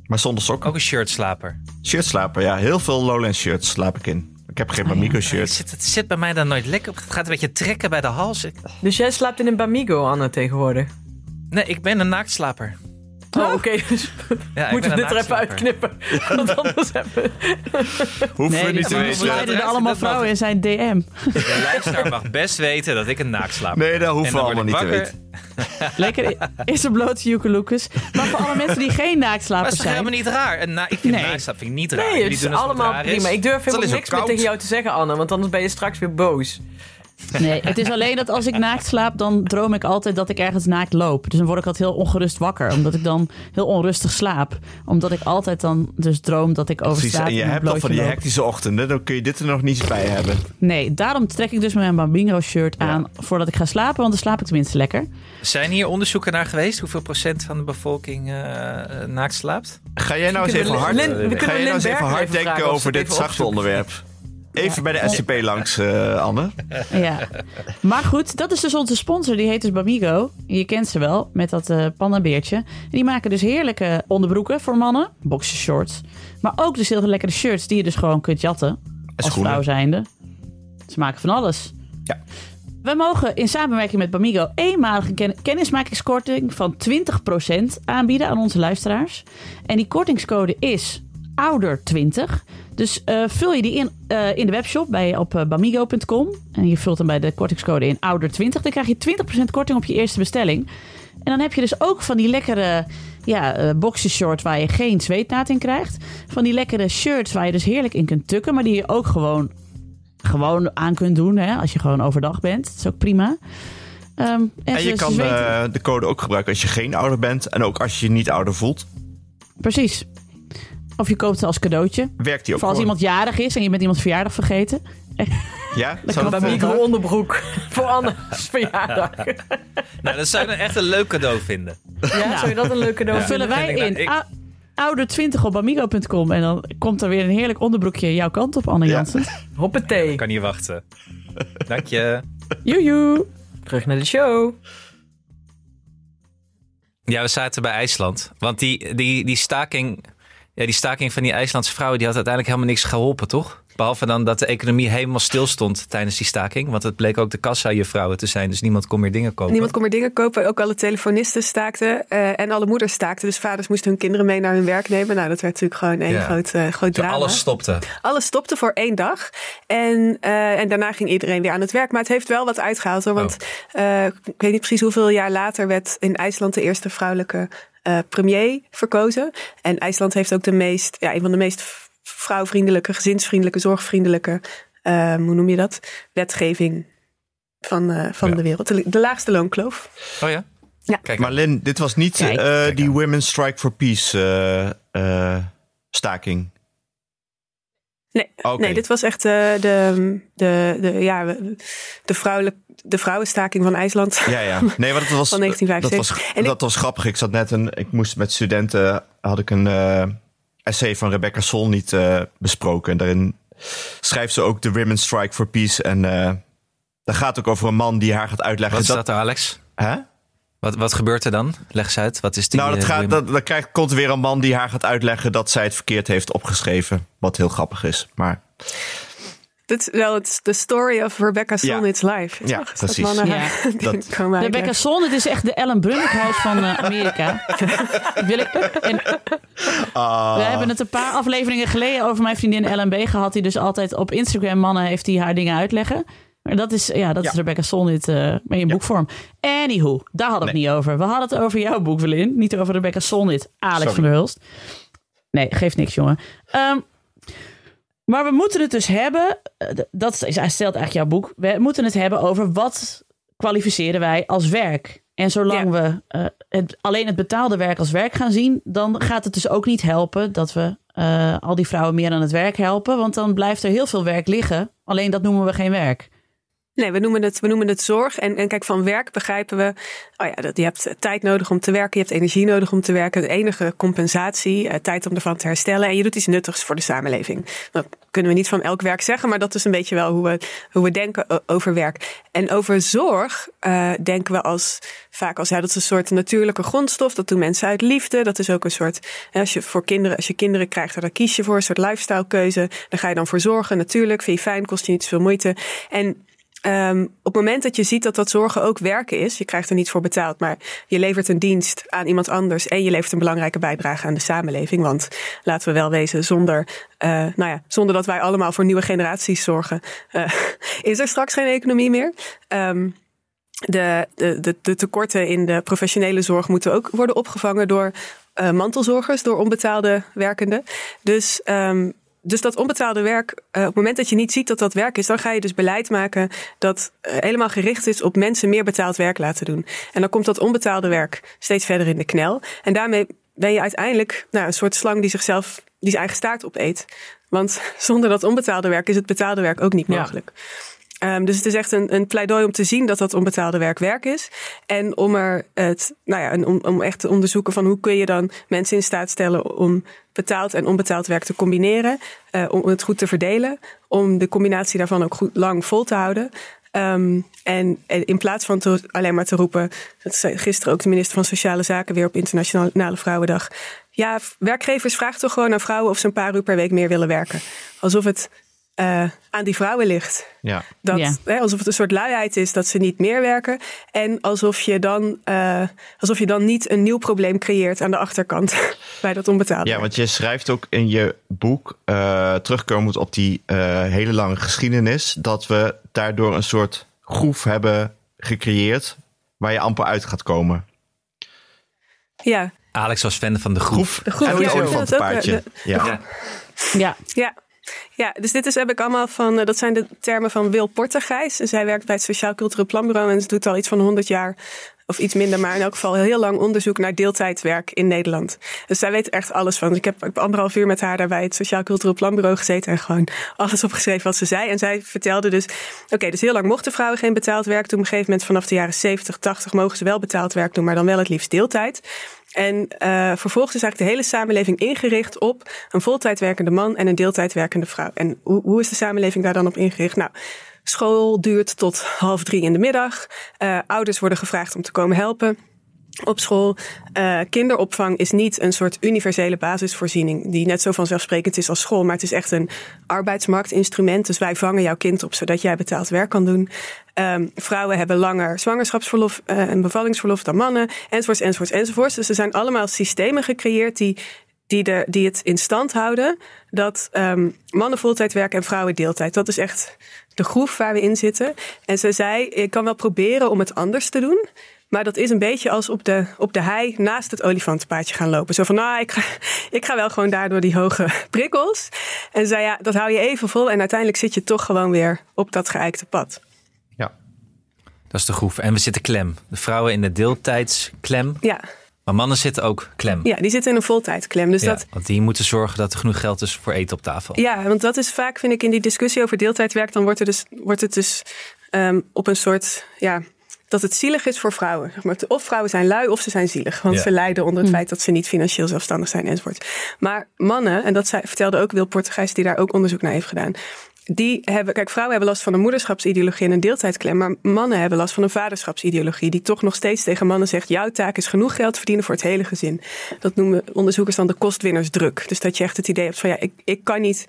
Speaker 2: Maar zonder sokken.
Speaker 4: Ook een shirtslaper.
Speaker 2: Shirt slapen, ja. Heel veel Lowland shirts slaap ik in. Ik heb geen
Speaker 1: Oh, ja.
Speaker 2: Bamigo
Speaker 4: Het
Speaker 2: shirt.
Speaker 4: zit, het zit bij mij dan nooit lekker op. Het gaat een beetje trekken bij de hals.
Speaker 3: Dus jij slaapt in een Bamigo, Anne, tegenwoordig?
Speaker 4: nee, ik ben een naaktslaper.
Speaker 3: Oh, oké. Dus
Speaker 4: Ja,
Speaker 3: moeten we dit er even uitknippen. Want anders hebben
Speaker 2: Hoeven we
Speaker 1: Nee,
Speaker 2: niet te weten.
Speaker 1: sliden er allemaal vrouwen in zijn DM.
Speaker 4: De luisteraar mag best weten dat ik een naaktslaper ben.
Speaker 2: Nee, dat hoeven
Speaker 4: En
Speaker 2: we allemaal niet te weten.
Speaker 1: Lekker is een blote joekeloekes. Maar voor alle mensen die geen
Speaker 4: Maar
Speaker 1: naaktslapers
Speaker 4: dat is
Speaker 1: zijn.
Speaker 4: helemaal niet raar? Na, ik vind
Speaker 1: Nee.
Speaker 4: naakslaap vind ik niet raar.
Speaker 3: Nee, het is allemaal prima.
Speaker 4: Is.
Speaker 3: Ik durf helemaal niks meer tegen jou te zeggen, Anne. Want anders ben je straks weer boos.
Speaker 1: Nee, het is alleen dat als ik naakt slaap, dan droom ik altijd dat ik ergens naakt loop. Dus dan word ik altijd heel ongerust wakker. Omdat ik dan heel onrustig slaap. Omdat ik altijd dan dus droom dat ik over
Speaker 2: Precies, en je hebt al van die
Speaker 1: loop.
Speaker 2: hectische ochtenden, dan kun je dit er nog niet bij hebben.
Speaker 1: Nee, daarom trek ik dus mijn Bambingo shirt aan voordat ik ga slapen. Want dan slaap ik tenminste lekker.
Speaker 4: Zijn hier onderzoeken naar geweest? Hoeveel procent van de bevolking eh, naakt slaapt?
Speaker 2: Ga jij nou eens even
Speaker 3: Lin- we
Speaker 2: ga jij nou eens even hard denken over dit zachte onderwerp? Even bij de SCP langs, eh, Anne.
Speaker 1: Ja. Maar goed, dat is dus onze sponsor. Die heet dus Bamigo. Je kent ze wel, met dat eh pandabeertje. En die maken dus heerlijke onderbroeken voor mannen. Boxershorts. Maar ook dus heel lekkere shirts die je dus gewoon kunt jatten. Als
Speaker 2: schoenen.
Speaker 1: vrouw zijnde. Ze maken van alles.
Speaker 2: Ja.
Speaker 1: We mogen in samenwerking met Bamigo eenmalige ken- kennismakingskorting van 20% aanbieden aan onze luisteraars. En die kortingscode is ouder20. Dus eh, vul je die in, eh, in de webshop bij, op eh, bamigo.com. En je vult hem bij de kortingscode in ouder20. Dan krijg je 20% korting op je eerste bestelling. En dan heb je dus ook van die lekkere ja, eh boxershort waar je geen zweetnaad in krijgt. Van die lekkere shirts waar je dus heerlijk in kunt tukken. Maar die je ook gewoon, gewoon aan kunt doen hè, als je gewoon overdag bent. Dat is ook prima. Ehm,
Speaker 2: En je
Speaker 1: ze-
Speaker 2: kan de code ook gebruiken als je geen ouder bent. En ook als je je niet ouder voelt.
Speaker 1: Precies. Of je koopt ze als cadeautje.
Speaker 2: Werkt die ook
Speaker 1: Voor als iemand jarig is en je bent iemands verjaardag vergeten.
Speaker 2: Ja? dat,
Speaker 1: bij
Speaker 3: Bamigo onderbroek voor Anne's verjaardag.
Speaker 4: Nou, dat zou ik dan echt een leuk cadeau vinden.
Speaker 3: Ja, zou je dat een leuke cadeau
Speaker 1: Dan vullen
Speaker 3: vinden?
Speaker 1: wij
Speaker 4: ik
Speaker 1: in
Speaker 4: nou-
Speaker 1: ou- ouder20 op amigo.com. En dan komt er weer een heerlijk onderbroekje jouw kant op, Anne
Speaker 2: Ja.
Speaker 1: Jansen.
Speaker 3: Hoppatee.
Speaker 4: Kan niet wachten. Dank je.
Speaker 1: Joejoe.
Speaker 3: Terug naar de show.
Speaker 4: Ja, we zaten bij IJsland. Want die, die, die, staking, ja, die staking van die IJslandse vrouwen... die had uiteindelijk helemaal niks geholpen, toch? Behalve dan dat de economie helemaal stil stond tijdens die staking. Want het bleek ook de kassa-juffrouwen te zijn. Dus niemand kon meer dingen kopen.
Speaker 5: Niemand kon meer dingen kopen. Ook alle telefonisten staakten. eh, en alle moeders staakten. Dus vaders moesten hun kinderen mee naar hun werk nemen. Nou, dat werd natuurlijk gewoon een
Speaker 4: Ja.
Speaker 5: groot, eh, groot
Speaker 4: Zo
Speaker 5: drama.
Speaker 4: alles stopte.
Speaker 5: Alles stopte voor één dag. En, eh, en daarna ging iedereen weer aan het werk. Maar het heeft wel wat uitgehaald. Hoor, want eh, ik weet niet precies hoeveel jaar later werd in IJsland de eerste vrouwelijke eh, premier verkozen. En IJsland heeft ook de meest, ja, een van de meest vrouwvriendelijke, gezinsvriendelijke, zorgvriendelijke, eh, hoe noem je dat? Wetgeving van, eh, van
Speaker 4: Ja.
Speaker 5: de wereld. De, de laagste loonkloof.
Speaker 4: Oh ja?
Speaker 5: Ja.
Speaker 4: Kijk,
Speaker 2: Maar Lin, dit was niet
Speaker 1: Kijk.
Speaker 2: eh,
Speaker 4: Kijk
Speaker 2: die
Speaker 4: aan.
Speaker 2: Women Strike for Peace eh, eh, staking.
Speaker 5: Nee, nee, dit was echt eh, de, de, de, ja, de, vrouwelijk, de vrouwenstaking van IJsland.
Speaker 2: Ja, ja. Nee, want het was,
Speaker 5: Van 1975.
Speaker 2: dat was,
Speaker 5: En ik-
Speaker 2: dat was grappig. Ik zat net een, ik moest met studenten, had ik een eh, essay van Rebecca Sol niet eh, besproken. En daarin schrijft ze ook de Women Strike for Peace. En eh daar gaat ook over een man die haar gaat uitleggen.
Speaker 4: wat is dat, Alex?
Speaker 2: Hè?
Speaker 4: Wat, wat gebeurt er dan? Leg eens uit. Wat is die...
Speaker 2: nou, dat
Speaker 4: eh,
Speaker 2: gaat, dat, dan krijgt, komt er weer een man die haar gaat uitleggen dat zij het verkeerd heeft opgeschreven. Wat heel grappig is. Maar
Speaker 5: Dit is wel het de story of Rebecca
Speaker 2: Ja.
Speaker 5: Solnit's life.
Speaker 2: Ja,
Speaker 5: Toch? Dat
Speaker 2: precies.
Speaker 5: mannen
Speaker 1: Ja.
Speaker 2: Dat-
Speaker 1: Rebecca is echt de Ellen Brunnickhuis van eh, Amerika. Wil ik, en
Speaker 2: Ah.
Speaker 1: we hebben het een paar afleveringen geleden over mijn vriendin Ellen B. gehad. Die dus altijd op Instagram mannen heeft die haar dingen uitleggen. Maar dat is, ja, dat is. Rebecca Solnit eh maar in boekvorm. Anywho, daar hadden we het niet over. We hadden het over jouw boek, Velin. Niet over Rebecca Solnit. Alex
Speaker 2: Sorry.
Speaker 1: van der Hulst. Nee, geeft niks, jongen. Ehm, maar we moeten het dus hebben. eh, Dat is, hij stelt eigenlijk jouw boek. We moeten het hebben over wat kwalificeren wij als werk. En zolang we eh, het, alleen het betaalde werk als werk gaan zien, dan gaat het dus ook niet helpen dat we eh, al die vrouwen meer aan het werk helpen. Want dan blijft er heel veel werk liggen. Alleen dat noemen we geen werk.
Speaker 5: Nee, we noemen het, we noemen het zorg. En, en kijk, van werk begrijpen we. Oh ja, dat, je hebt tijd nodig om te werken. Je hebt energie nodig om te werken. De enige compensatie, eh, tijd om ervan te herstellen. En je doet iets nuttigs voor de samenleving. Dat kunnen we niet van elk werk zeggen, maar dat is een beetje wel hoe we, hoe we denken over werk. En over zorg eh, denken we als, vaak als ja, dat is een soort natuurlijke grondstof. Dat doen mensen uit liefde. Dat is ook een soort, als je voor kinderen, als je kinderen krijgt, daar kies je voor een soort lifestyle keuze. Daar ga je dan voor zorgen. Natuurlijk, vind je fijn, kost je niet zoveel moeite. En Ehm, op het moment dat je ziet dat dat zorgen ook werken is, je krijgt er niets voor betaald, maar je levert een dienst aan iemand anders en je levert een belangrijke bijdrage aan de samenleving. Want laten we wel wezen, zonder, eh, nou ja, zonder dat wij allemaal voor nieuwe generaties zorgen, eh, is er straks geen economie meer. Ehm, de, de, de, de tekorten in de professionele zorg moeten ook worden opgevangen door eh, mantelzorgers, door onbetaalde werkenden. Dus, ehm, dus dat onbetaalde werk, eh, op het moment dat je niet ziet dat dat werk is, dan ga je dus beleid maken dat eh, helemaal gericht is op mensen meer betaald werk laten doen. En dan komt dat onbetaalde werk steeds verder in de knel. En daarmee ben je uiteindelijk nou, een soort slang die zichzelf, die zijn eigen staart opeet. Want zonder dat onbetaalde werk is het betaalde werk ook niet
Speaker 1: Ja.
Speaker 5: Ehm, dus het is echt een, een pleidooi om te zien dat dat onbetaalde werk werk is. En om er het, nou ja, om, om echt te onderzoeken van hoe kun je dan mensen in staat stellen om betaald en onbetaald werk te combineren. eh, om het goed te verdelen. Om de combinatie daarvan ook goed lang vol te houden. Ehm, en, en in plaats van te, alleen maar te roepen, dat zei gisteren ook de minister van Sociale Zaken weer op Internationale Vrouwendag. Ja, werkgevers vragen toch gewoon aan vrouwen of ze een paar uur per week meer willen werken. Alsof het eh, aan die vrouwen ligt.
Speaker 2: Ja.
Speaker 5: Dat,
Speaker 1: Ja.
Speaker 5: hè, alsof het een soort luiheid is dat ze niet meer werken. En alsof je dan, eh, alsof je dan niet een nieuw probleem creëert aan de achterkant bij dat onbetaalde.
Speaker 2: Ja, want je schrijft ook in je boek, eh terugkomend op die eh, hele lange geschiedenis, dat we daardoor een soort groef hebben gecreëerd waar je amper uit gaat komen.
Speaker 5: ja,
Speaker 4: Alex was fan van de groef.
Speaker 5: de ja, de-
Speaker 2: Ja.
Speaker 4: Ja.
Speaker 1: Ja,
Speaker 5: Ja. Ja, dus dit is, heb ik allemaal van, eh, dat zijn de termen van Wil Portegijs. Zij werkt bij het Sociaal Cultureel Planbureau en ze doet al iets van 100 jaar, of iets minder, maar in elk geval heel lang onderzoek naar deeltijdwerk in Nederland. Dus zij weet echt alles van. Ik heb, ik heb anderhalf uur met haar daar bij het Sociaal Cultureel Planbureau gezeten en gewoon alles opgeschreven wat ze zei. En zij vertelde dus, oké, dus heel lang mochten vrouwen geen betaald werk doen. Op een gegeven moment vanaf de jaren 70, 80 mogen ze wel betaald werk doen, maar dan wel het liefst deeltijd. En eh, vervolgens is eigenlijk de hele samenleving ingericht op een voltijdwerkende man en een deeltijdwerkende vrouw. En hoe, hoe is de samenleving daar dan op ingericht? Nou, school duurt tot half drie in de middag. Eh, ouders worden gevraagd om te komen helpen. op school. Eh, kinderopvang is niet een soort universele basisvoorziening die net zo vanzelfsprekend is als school, maar het is echt een arbeidsmarktinstrument. Dus wij vangen jouw kind op zodat jij betaald werk kan doen. Ehm, vrouwen hebben langer zwangerschapsverlof eh, en bevallingsverlof dan mannen, enzovoorts, enzovoorts, enzovoorts. Dus er zijn allemaal systemen gecreëerd die, die, de, die het in stand houden dat ehm, mannen voltijd werken en vrouwen deeltijd. Dat is echt de groef waar we in zitten. En ze zei, ik kan wel proberen om het anders te doen. Maar dat is een beetje als op de, op de hei naast het olifantenpaadje gaan lopen. Zo van, nou, ik ga, ik ga wel gewoon daar door die hoge prikkels. En zei, ja, dat hou je even vol. En uiteindelijk zit je toch gewoon weer op dat geëikte pad.
Speaker 4: Dat is de groef. En we zitten klem. De vrouwen in de deeltijdsklem.
Speaker 5: Ja,
Speaker 4: Maar mannen zitten ook klem.
Speaker 5: ja die zitten in een voltijdklem. Dus
Speaker 4: Ja,
Speaker 5: dat,
Speaker 4: want die moeten zorgen dat er genoeg geld is voor eten op tafel.
Speaker 5: Ja, want dat is vaak, vind ik, in die discussie over deeltijdwerk, dan wordt, er dus, wordt het dus ehm, op een soort, ja, dat het zielig is voor vrouwen. Zeg maar, of vrouwen zijn lui of ze zijn zielig. Want
Speaker 4: Ja.
Speaker 5: ze lijden onder het feit dat ze niet financieel zelfstandig zijn enzovoort. Maar mannen, en dat zei, vertelde ook Wil Portugijs, die daar ook onderzoek naar heeft gedaan. Die hebben, kijk, vrouwen hebben last van een moederschapsideologie en een deeltijdklem. Maar mannen hebben last van een vaderschapsideologie. Die toch nog steeds tegen mannen zegt: jouw taak is genoeg geld verdienen voor het hele gezin. Dat noemen onderzoekers dan de kostwinnersdruk. Dus dat je echt het idee hebt van ja, ik, ik kan niet.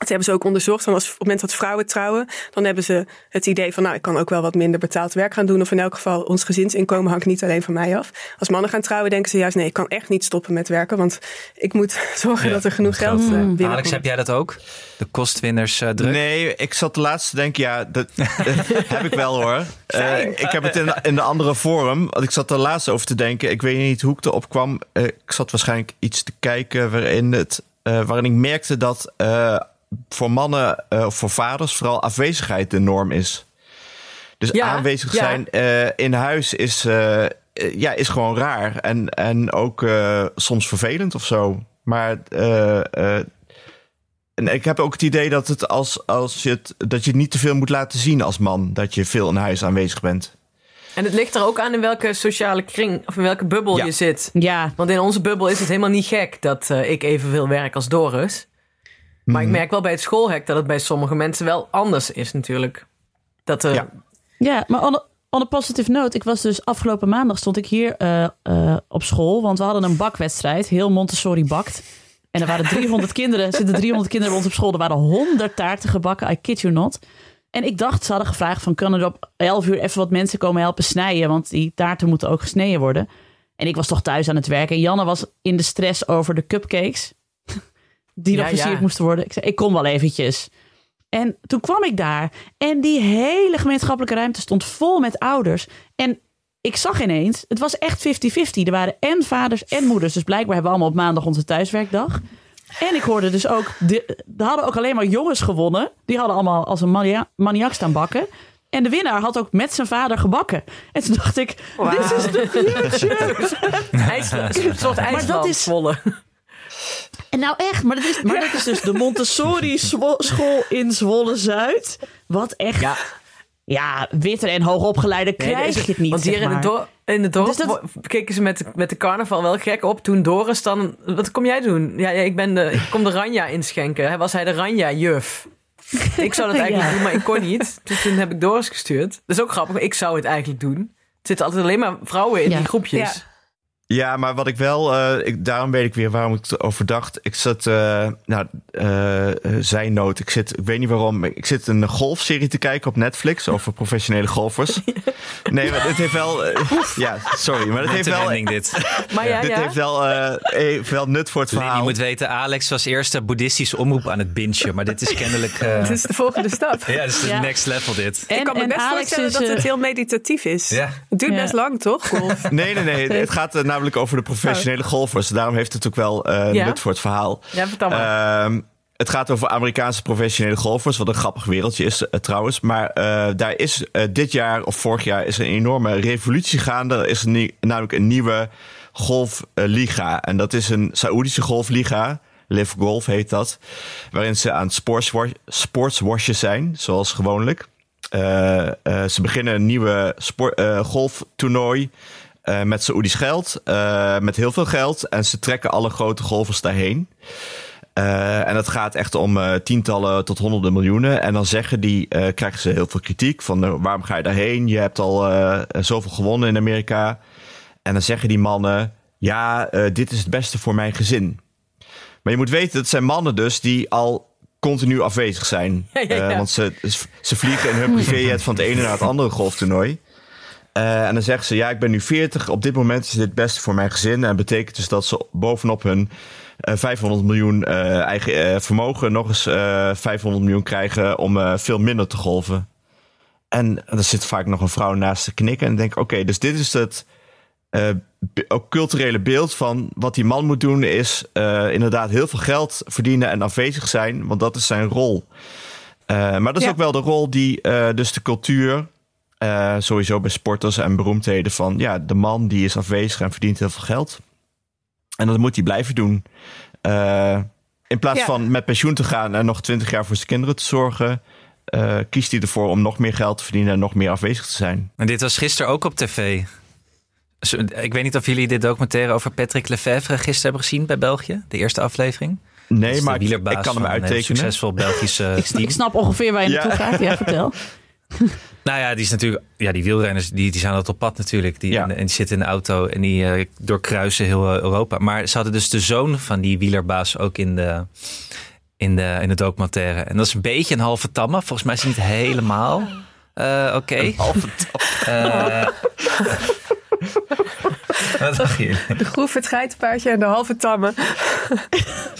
Speaker 5: Dat hebben ze ook onderzocht. Dan als, op het moment dat vrouwen trouwen, dan hebben ze het idee van, nou, ik kan ook wel wat minder betaald werk gaan doen. Of in elk geval, ons gezinsinkomen hangt niet alleen van mij af. Als mannen gaan trouwen, denken ze juist, nee, ik kan echt niet stoppen met werken. Want ik moet zorgen
Speaker 4: Ja,
Speaker 5: dat er genoeg geld
Speaker 4: geld.
Speaker 5: uh, binnenkomt.
Speaker 4: Alex, heb jij dat ook? De kostwinners eh, druk?
Speaker 2: Nee, ik zat de laatste te denken, ja, dat heb ik wel hoor. Eh, ik heb het in, in de andere forum, want ik zat er laatst over te denken. Ik weet niet hoe ik erop kwam. Ik zat waarschijnlijk iets te kijken waarin, het, eh, waarin ik merkte dat eh, voor mannen eh, of voor vaders vooral afwezigheid de norm is. Dus
Speaker 3: Ja,
Speaker 2: aanwezig
Speaker 3: ja.
Speaker 2: zijn eh, in huis is, eh, ja, is gewoon raar. En, en ook eh, soms vervelend of zo. Maar eh, eh, en ik heb ook het idee dat, het als, als je het, dat je het niet te veel moet laten zien als man. Dat je veel in huis aanwezig bent.
Speaker 3: En het ligt er ook aan in welke sociale kring of in welke bubbel
Speaker 2: Ja.
Speaker 3: je zit.
Speaker 1: Ja,
Speaker 3: Want in onze bubbel is het helemaal niet gek dat eh, ik evenveel werk als Doris. Maar ik merk wel bij het schoolhek dat het bij sommige mensen wel anders is natuurlijk. Dat er,
Speaker 2: Ja.
Speaker 1: Ja, maar on a, on a positive note. Ik was dus afgelopen maandag stond ik hier eh, eh, op school. Want we hadden een bakwedstrijd. Heel Montessori bakt. En er waren 300 kinderen. Er zitten 300 kinderen bij ons op school. Er waren 100 taarten gebakken. I kid you not. En ik dacht, ze hadden gevraagd van... kunnen er op 11 uur even wat mensen komen helpen snijden? Want die taarten moeten ook gesneden worden. En ik was toch thuis aan het werken. En Janne was in de stress over de cupcakes. Die nog
Speaker 3: Ja,
Speaker 1: versierd
Speaker 3: ja.
Speaker 1: moesten worden. Ik zei, ik kom wel eventjes. En toen kwam ik daar en die hele gemeenschappelijke ruimte stond vol met ouders. En ik zag ineens, het was echt 50-50. Er waren en vaders en moeders. Dus blijkbaar hebben we allemaal op maandag onze thuiswerkdag. En ik hoorde dus ook, de, er hadden ook alleen maar jongens gewonnen. Die hadden allemaal als een mania, maniak staan bakken. En de winnaar had ook met zijn vader gebakken. En toen dacht ik, dit is de future.
Speaker 3: IJsland, een soort IJsland
Speaker 1: is-
Speaker 3: volle.
Speaker 1: En nou echt, maar dat is, maar dat is dus de Montessori swo- school in Zwolle-Zuid. Wat echt...
Speaker 3: Ja.
Speaker 1: Ja, witter en hoogopgeleide
Speaker 3: Nee,
Speaker 1: krijg je het niet.
Speaker 3: Want hier
Speaker 1: zeg
Speaker 3: in, het dorp, in het dorp
Speaker 1: Dus dat-
Speaker 3: keken ze met, de- met de carnaval wel gek op. Toen Doris dan... Wat kom jij doen? Ja, ja ik, ben de, ik kom de Ranja inschenken. Hij was hij de Ranja-juf. Ik zou dat eigenlijk
Speaker 1: Ja.
Speaker 3: doen, maar ik kon niet. Dus toen heb ik Doris gestuurd. Dat is ook grappig. Ik zou het eigenlijk doen. Er zitten altijd alleen maar vrouwen in
Speaker 1: Ja.
Speaker 3: die groepjes.
Speaker 5: Ja.
Speaker 2: Maar wat ik wel, eh, ik, daarom weet ik weer waarom ik erover dacht. Ik zat, eh nou, eh eh, zijnoot. Ik zit, ik weet niet waarom, ik zit een golfserie te kijken op Netflix over professionele golfers. Nee, maar het heeft wel, ja, sorry, maar het heeft wel,
Speaker 4: wending dit.
Speaker 3: Maar ja,
Speaker 2: dit
Speaker 3: ja.
Speaker 2: heeft wel, eh, heeft wel nut voor het
Speaker 4: Je
Speaker 2: verhaal.
Speaker 4: moet weten, Alex was eerst de boeddhistische omroep aan het bingen. Maar dit is kennelijk... eh,
Speaker 5: Dit is de volgende stap.
Speaker 4: ja, dit is de
Speaker 1: Ja.
Speaker 4: next level dit.
Speaker 5: ik kan me best
Speaker 1: Alex
Speaker 5: voorstellen
Speaker 1: is,
Speaker 5: dat het heel meditatief is.
Speaker 4: Ja.
Speaker 5: Het duurt
Speaker 1: Ja.
Speaker 5: best lang, toch? Golf.
Speaker 2: Nee, nee, nee. Het gaat eh, namelijk over de professionele golfers. Daarom heeft het ook wel
Speaker 3: Ja?
Speaker 2: nut voor het verhaal.
Speaker 3: Ja, vertel.
Speaker 2: Ehm, het gaat over Amerikaanse professionele golfers, wat een grappig wereldje is eh, trouwens. Maar eh, daar is dit jaar of vorig jaar is een enorme revolutie gaande. Er is een, namelijk een nieuwe golfliga. en dat is een Saoedische golfliga. Live Golf heet dat. Waarin ze aan het sportswa- sportswashen zijn, zoals gewoonlijk. Ze beginnen een nieuwe sport, eh, golftoernooi eh, met Saoedisch geld. eh, met heel veel geld. En ze trekken alle grote golfers daarheen. Eh, en het gaat echt om tientallen tot honderden miljoenen. En dan zeggen die, krijgen ze heel veel kritiek van waarom ga je daarheen? Je hebt al zoveel gewonnen in Amerika. En dan zeggen die mannen, ja, dit is het beste voor mijn gezin. Maar je moet weten, dat zijn mannen dus die al continu afwezig zijn.
Speaker 3: Ja, ja, ja.
Speaker 2: Want ze, ze vliegen in hun privéjet van het ene naar het andere golftoernooi. Eh, en dan zeggen ze, ja, ik ben nu 40. Op dit moment is dit het beste voor mijn gezin. En betekent dus dat ze bovenop hun eh, 500 miljoen eh, eigen eh, vermogen... nog eens eh, 500 miljoen krijgen om eh, veel minder te golven. En er zit vaak nog een vrouw naast te knikken. En denk ik, oké, dus dit is het eh, ook culturele beeld van wat die man moet doen... is eh, inderdaad heel veel geld verdienen en afwezig zijn. Want dat is zijn rol. Eh, maar dat is
Speaker 5: Ja.
Speaker 2: ook wel de rol die eh, dus de cultuur... eh, sowieso bij sporters en beroemdheden van... ja, de man die is afwezig en verdient heel veel geld. En dat moet hij blijven doen. Eh, in plaats
Speaker 5: Ja.
Speaker 2: van met pensioen te gaan en nog twintig jaar voor zijn kinderen te zorgen... eh, kiest hij ervoor om nog meer geld te verdienen en nog meer afwezig te zijn.
Speaker 4: En dit was gisteren ook op tv. Zo- Ik weet niet of jullie dit documentaire over Patrick Lefevre gisteren hebben gezien bij België. De eerste aflevering.
Speaker 2: Nee, maar ik, kan hem uittekenen.
Speaker 4: succesvol Belgische
Speaker 1: Ik, snap ongeveer waar je
Speaker 2: Ja.
Speaker 1: naartoe gaat. Ja, vertel.
Speaker 4: Nou ja, die is natuurlijk. Ja, die wielrenners die, die zijn altijd op pad natuurlijk. Die,
Speaker 2: Ja.
Speaker 4: en, en die zitten in de auto en die eh, doorkruisen heel eh, Europa. Maar ze hadden dus de zoon van die wielerbaas ook in de, in de, in de documentaire. En dat is een beetje een halve tamme. Volgens mij is hij niet helemaal eh, oké. Eh, Wat dacht je?
Speaker 5: De groef, het geitenpaardje en de halve tamme.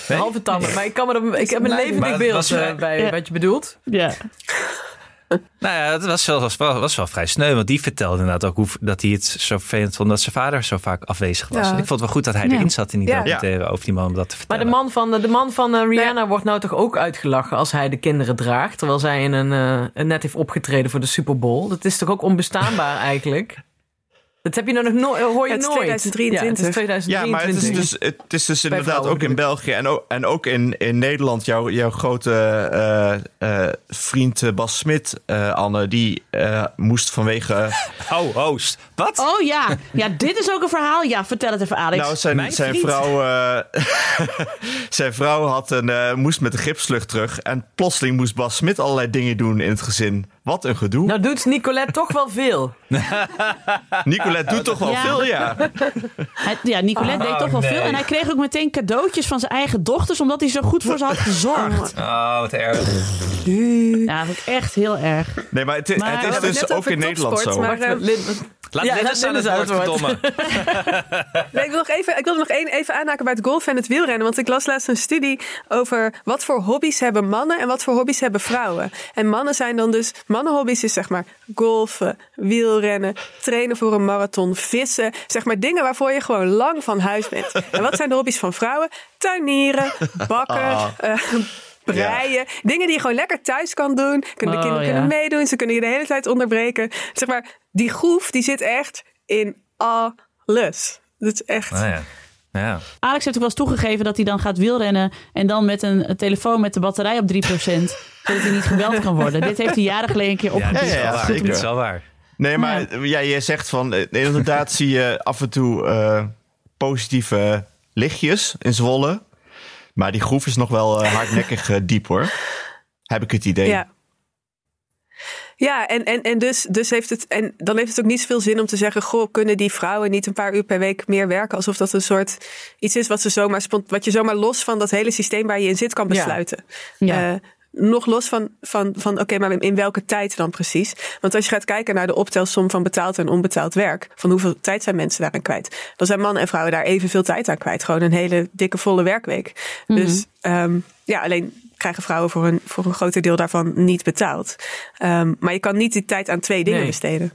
Speaker 3: Een halve tamme. Maar ik, kan me ik heb een levendig
Speaker 4: het
Speaker 3: beeld
Speaker 4: was
Speaker 3: bij
Speaker 1: Ja.
Speaker 3: wat je bedoelt.
Speaker 1: Ja.
Speaker 4: Nou ja, het was wel, was, wel, was wel vrij sneu. Want die vertelde inderdaad ook hoe, dat hij het zo vervelend vond dat zijn vader zo vaak afwezig was.
Speaker 5: Ja.
Speaker 4: En ik vond het wel goed dat hij
Speaker 1: Ja.
Speaker 4: erin zat in die
Speaker 5: Ja.
Speaker 4: documentaire over die man om dat te
Speaker 3: Maar
Speaker 4: vertellen.
Speaker 3: de man van, de man van eh, Rihanna wordt nou toch ook uitgelachen als hij de kinderen draagt. Terwijl zij in een, eh, een net heeft opgetreden voor de Super Bowl. Dat is toch ook onbestaanbaar eigenlijk? Dat heb je nou nog nooit, hoor je
Speaker 5: Het
Speaker 3: nooit.
Speaker 5: 2023.
Speaker 3: Ja, het is
Speaker 2: Ja,
Speaker 3: 2023.
Speaker 2: maar het is dus, het is dus inderdaad ook in België en ook, en ook in, in Nederland. Jouw, jouw grote eh, eh, vriend eh, Bas Smit, eh, Anne, die eh, moest vanwege...
Speaker 4: Oh, host. Wat?
Speaker 1: Oh ja. ja, dit is ook een verhaal. Ja, vertel het even, Alex.
Speaker 2: nou, zijn,
Speaker 4: mijn
Speaker 2: zijn, vrouw, eh, zijn vrouw had een, eh, moest met de gipslucht terug. En plotseling moest Bas Smit allerlei dingen doen in het gezin. Wat een gedoe.
Speaker 3: Nou doet Nicolette toch wel veel.
Speaker 2: Nicolette doet toch wel
Speaker 1: Ja.
Speaker 2: veel, ja.
Speaker 1: Hij, ja, Nicolette deed
Speaker 4: Oh,
Speaker 1: toch wel
Speaker 4: nee.
Speaker 1: veel. En hij kreeg ook meteen cadeautjes van zijn eigen dochters, omdat hij zo goed voor ze had gezorgd.
Speaker 4: Oh, wat erg.
Speaker 1: Ja, dat ik echt heel erg.
Speaker 2: Nee, maar het,
Speaker 1: Maar-
Speaker 2: het
Speaker 1: We
Speaker 2: is dus ook in Nederland zo.
Speaker 5: maar-
Speaker 3: Lin-
Speaker 4: Laat
Speaker 3: Ja, laat
Speaker 4: staan het woord,
Speaker 3: het woord.
Speaker 4: verdomme.
Speaker 5: Nee, ik wil nog even, ik wil nog één, even aanhaken bij het golf en het wielrennen. Want ik las laatst een studie over wat voor hobby's hebben mannen en wat voor hobby's hebben vrouwen. En mannen zijn dan dus, mannenhobby's is zeg maar golfen, wielrennen, trainen voor een marathon, vissen. Zeg maar dingen waarvoor je gewoon lang van huis bent. En wat zijn de hobby's van vrouwen? Tuinieren, bakken, eh, breien. Dingen die je gewoon lekker thuis kan doen. Kunnen de
Speaker 1: Oh,
Speaker 5: kinderen
Speaker 1: ja.
Speaker 5: kunnen meedoen. Ze kunnen je de hele tijd onderbreken. Zeg maar, die groef die zit echt in alles. Dat is echt...
Speaker 4: Nou ja. Ja.
Speaker 1: Alex heeft ook wel eens toegegeven dat hij dan gaat wielrennen en dan met een, telefoon met de batterij op 3%, zodat hij niet gebeld kan worden. Dit heeft hij jaren geleden een keer
Speaker 4: Ja, is
Speaker 2: ja,
Speaker 4: wel
Speaker 2: ja,
Speaker 4: waar.
Speaker 2: zeker.
Speaker 4: Dit is wel waar.
Speaker 2: Nee, maar ja. je zegt van... eh, Inderdaad zie je af en toe eh, positieve lichtjes in Zwolle. Maar die groef is nog wel eh, hardnekkig eh, diep, hoor. Heb ik het idee.
Speaker 5: Ja. Ja, en, en, en dus, dus heeft het. En dan heeft het ook niet zoveel zin om te zeggen: Goh, kunnen die vrouwen niet een paar uur per week meer werken? Alsof dat een soort iets is wat, ze zomaar, wat je zomaar los van dat hele systeem waar je in zit kan besluiten.
Speaker 1: Ja.
Speaker 5: Eh, nog los van, van, van oké, maar in welke tijd dan precies? Want als je gaat kijken naar de optelsom van betaald en onbetaald werk, van hoeveel tijd zijn mensen daaraan kwijt, dan zijn mannen en vrouwen daar evenveel tijd aan kwijt. Gewoon een hele dikke, volle werkweek. Dus ehm, ja, alleen krijgen vrouwen voor een, voor een groter deel daarvan niet betaald. Ehm, maar je kan niet die tijd aan twee dingen
Speaker 3: Nee.
Speaker 5: besteden.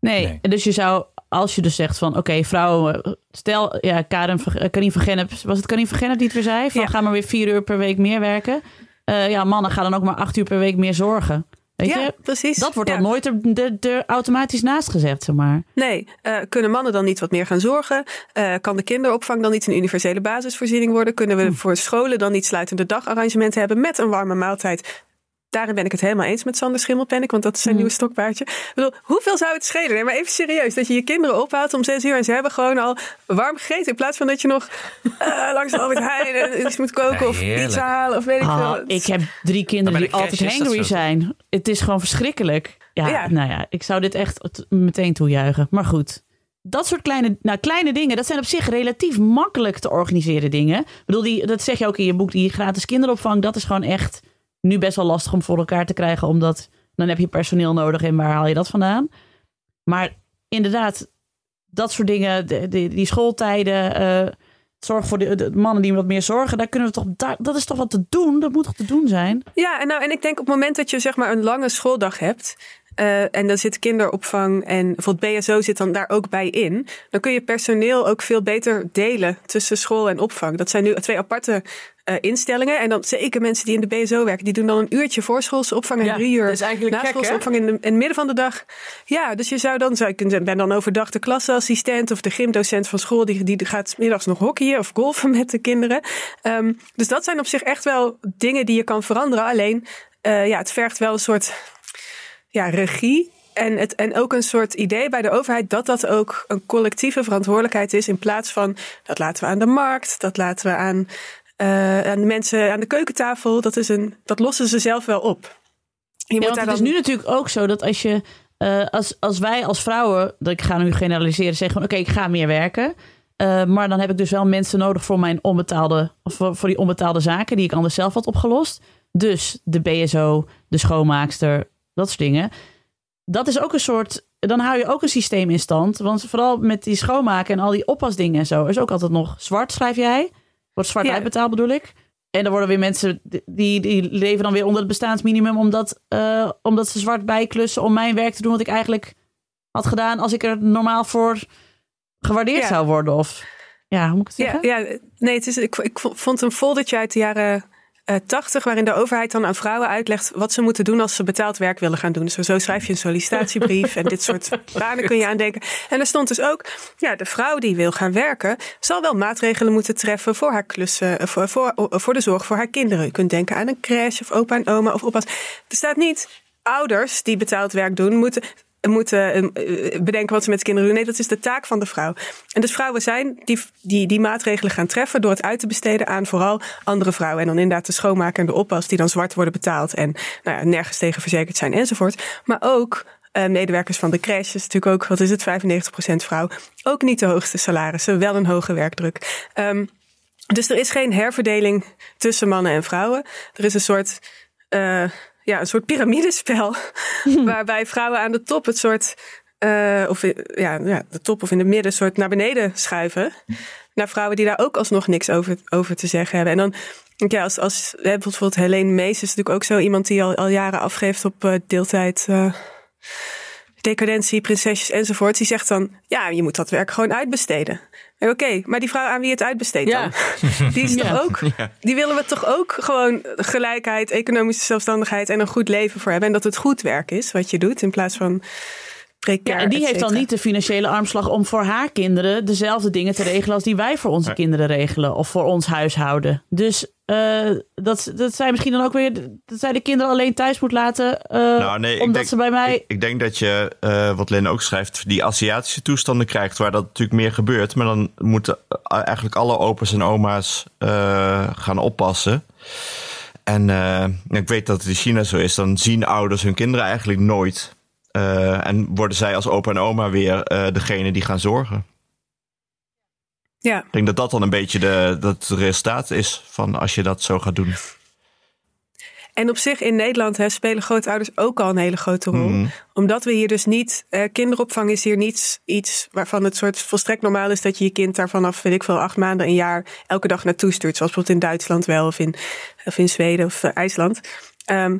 Speaker 1: Nee,
Speaker 4: Nee.
Speaker 1: dus je zou, als je dus zegt van, oké, vrouwen, stel, ja, Karin, van- eh, Karin van Gennep, was het Karin van Gennep die het weer zei? Van,
Speaker 5: Ja.
Speaker 1: ga maar weer vier uur per week meer werken. Eh, ja, mannen gaan dan ook maar acht uur per week meer zorgen. Weet
Speaker 5: ja,
Speaker 1: je?
Speaker 5: precies.
Speaker 1: Dat wordt
Speaker 5: Ja.
Speaker 1: dan nooit er, automatisch naast gezet, zeg maar.
Speaker 5: Nee, eh, kunnen mannen dan niet wat meer gaan zorgen? Eh, kan de kinderopvang dan niet een universele basisvoorziening worden? Kunnen we voor scholen dan niet sluitende dagarrangementen hebben met een warme maaltijd? Daarin ben ik het helemaal eens met Sander Schimmelpenninck, want dat is zijn
Speaker 1: Mm.
Speaker 5: nieuwe stokpaardje. Ik bedoel, hoeveel zou het schelen? Nee, maar even serieus, dat je je kinderen ophaalt om zes uur en ze hebben gewoon al warm gegeten. In plaats van dat je nog eh, langs de Albert Heijn en iets moet koken of
Speaker 4: heerlijk.
Speaker 5: pizza halen of weet ik veel.
Speaker 1: Ah,
Speaker 5: wat.
Speaker 1: ik heb drie kinderen die altijd hangry zijn. Het is gewoon verschrikkelijk. Ja,
Speaker 5: Ja.
Speaker 1: nou ja, ik zou dit echt meteen toejuichen. Maar goed, dat soort kleine, nou, kleine dingen, dat zijn op zich relatief makkelijk te organiseren dingen. Ik bedoel, die, dat zeg je ook in je boek, die gratis kinderopvang, dat is gewoon echt nu best wel lastig om voor elkaar te krijgen, omdat dan heb je personeel nodig en waar haal je dat vandaan? Maar inderdaad, dat soort dingen, die schooltijden, eh, zorg voor de, mannen die wat meer zorgen, daar kunnen we toch, dat is toch wat te doen? Dat moet toch te doen zijn?
Speaker 5: Ja, en, nou, en ik denk op het moment dat je zeg maar een lange schooldag hebt. Eh, en dan zit kinderopvang en bijvoorbeeld BSO zit dan daar ook bij in. Dan kun je personeel ook veel beter delen tussen school en opvang. Dat zijn nu twee aparte eh, instellingen. En dan zeker mensen die in de BSO werken, die doen dan een uurtje voorschoolse opvang en
Speaker 3: Ja,
Speaker 5: drie uur naschoolse opvang in, de, in het midden van de dag. Ja, dus je zou dan, zou zeggen, ben dan overdag de klasseassistent of de gymdocent van school, die, die gaat middags nog hockeyen of golfen met de kinderen. Ehm, dus dat zijn op zich echt wel dingen die je kan veranderen. Alleen, eh, ja, het vergt wel een soort ja, regie. En, het, en ook een soort idee bij de overheid dat dat ook een collectieve verantwoordelijkheid is. In plaats van dat laten we aan de markt, dat laten we aan, eh, aan de mensen aan de keukentafel. Dat, is een, dat lossen ze zelf wel op. Je
Speaker 1: Ja,
Speaker 5: moet
Speaker 1: want
Speaker 5: daar
Speaker 1: het is nu natuurlijk ook zo dat als je, eh, als, als wij als vrouwen, dat ik ga nu generaliseren, zeggen oké, ik ga meer werken. eh, maar dan heb ik dus wel mensen nodig voor mijn onbetaalde, of voor, voor die onbetaalde zaken die ik anders zelf had opgelost. Dus de BSO, de schoonmaakster, dat soort dingen. Dat is ook een soort, dan hou je ook een systeem in stand. Want vooral met die schoonmaken en al die oppasdingen en zo, is ook altijd nog zwart, schrijf jij. Wordt zwart
Speaker 5: Ja.
Speaker 1: uitbetaald bedoel ik. En dan worden weer mensen die, die leven dan weer onder het bestaansminimum omdat, eh, omdat ze zwart bijklussen om mijn werk te doen wat ik eigenlijk had gedaan als ik er normaal voor gewaardeerd
Speaker 5: Ja.
Speaker 1: zou worden. Of ja, hoe moet ik het
Speaker 5: Ja,
Speaker 1: zeggen?
Speaker 5: ja, nee, het is, ik, ik vond een foldertje uit de jaren eh, 80, waarin de overheid dan aan vrouwen uitlegt wat ze moeten doen als ze betaald werk willen gaan doen. Dus zo schrijf je een sollicitatiebrief en dit soort banen kun je aandenken. En er stond dus ook, ja, de vrouw die wil gaan werken, zal wel maatregelen moeten treffen voor haar klussen, eh, voor, voor, voor de zorg voor haar kinderen. Je kunt denken aan een crash of opa en oma of oppas. Er staat niet, ouders die betaald werk doen, moeten moeten eh, bedenken wat ze met de kinderen doen. Nee, dat is de taak van de vrouw. En dus vrouwen zijn die, die die maatregelen gaan treffen door het uit te besteden aan vooral andere vrouwen. En dan inderdaad de schoonmaker en de oppas die dan zwart worden betaald en nou ja, nergens tegen verzekerd zijn enzovoort. Maar ook eh, medewerkers van de crash is natuurlijk ook, wat is het, 95% vrouw. Ook niet de hoogste salarissen, wel een hoge werkdruk. Ehm, dus er is geen herverdeling tussen mannen en vrouwen. Er is een soort, eh, ja, een soort piramidespel. waarbij vrouwen aan de top het soort. eh, of ja, ja, de top of in het midden soort naar beneden schuiven. Naar vrouwen die daar ook alsnog niks over, over te zeggen hebben. En dan, ja, als, als bijvoorbeeld Helene Mees is natuurlijk ook zo iemand die al, al jaren afgeeft op eh, deeltijd. eh, decadentie, prinsesjes enzovoort. Die zegt dan, ja, je moet dat werk gewoon uitbesteden. Oké, maar die vrouw aan wie het uitbesteedt
Speaker 3: Ja.
Speaker 5: dan? Die is
Speaker 1: Ja.
Speaker 5: toch ook, die willen we toch ook gewoon gelijkheid, economische zelfstandigheid en een goed leven voor hebben. En dat het goed werk is wat je doet in plaats van precair.
Speaker 1: Ja, en die heeft dan niet de financiële armslag om voor haar kinderen dezelfde dingen te regelen als die wij voor onze kinderen regelen of voor ons huishouden. Dus eh, dat, dat zij misschien dan ook weer dat zij de kinderen alleen thuis moet laten, eh,
Speaker 2: Nou, nee, ik
Speaker 1: omdat
Speaker 2: denk-
Speaker 1: ze bij mij.
Speaker 2: Ik, ik denk dat je, eh, wat Lynn ook schrijft, die Aziatische toestanden krijgt, waar dat natuurlijk meer gebeurt. Maar dan moeten eigenlijk alle opa's en oma's eh, gaan oppassen. En eh, ik weet dat het in China zo is. Dan zien ouders hun kinderen eigenlijk nooit. Eh, en worden zij als opa en oma weer eh, degene die gaan zorgen.
Speaker 5: Ja.
Speaker 2: Ik denk dat dat dan een beetje de, dat het resultaat is van als je dat zo gaat doen.
Speaker 5: En op zich in Nederland hè, spelen grootouders ook al een hele grote rol.
Speaker 2: Mhm.
Speaker 5: Omdat we hier dus niet. Eh, kinderopvang is hier niet iets waarvan het soort volstrekt normaal is dat je je kind daar vanaf, weet ik veel, acht maanden, een jaar elke dag naartoe stuurt. Zoals bijvoorbeeld in Duitsland wel, of in, of in Zweden of eh, IJsland. Ehm,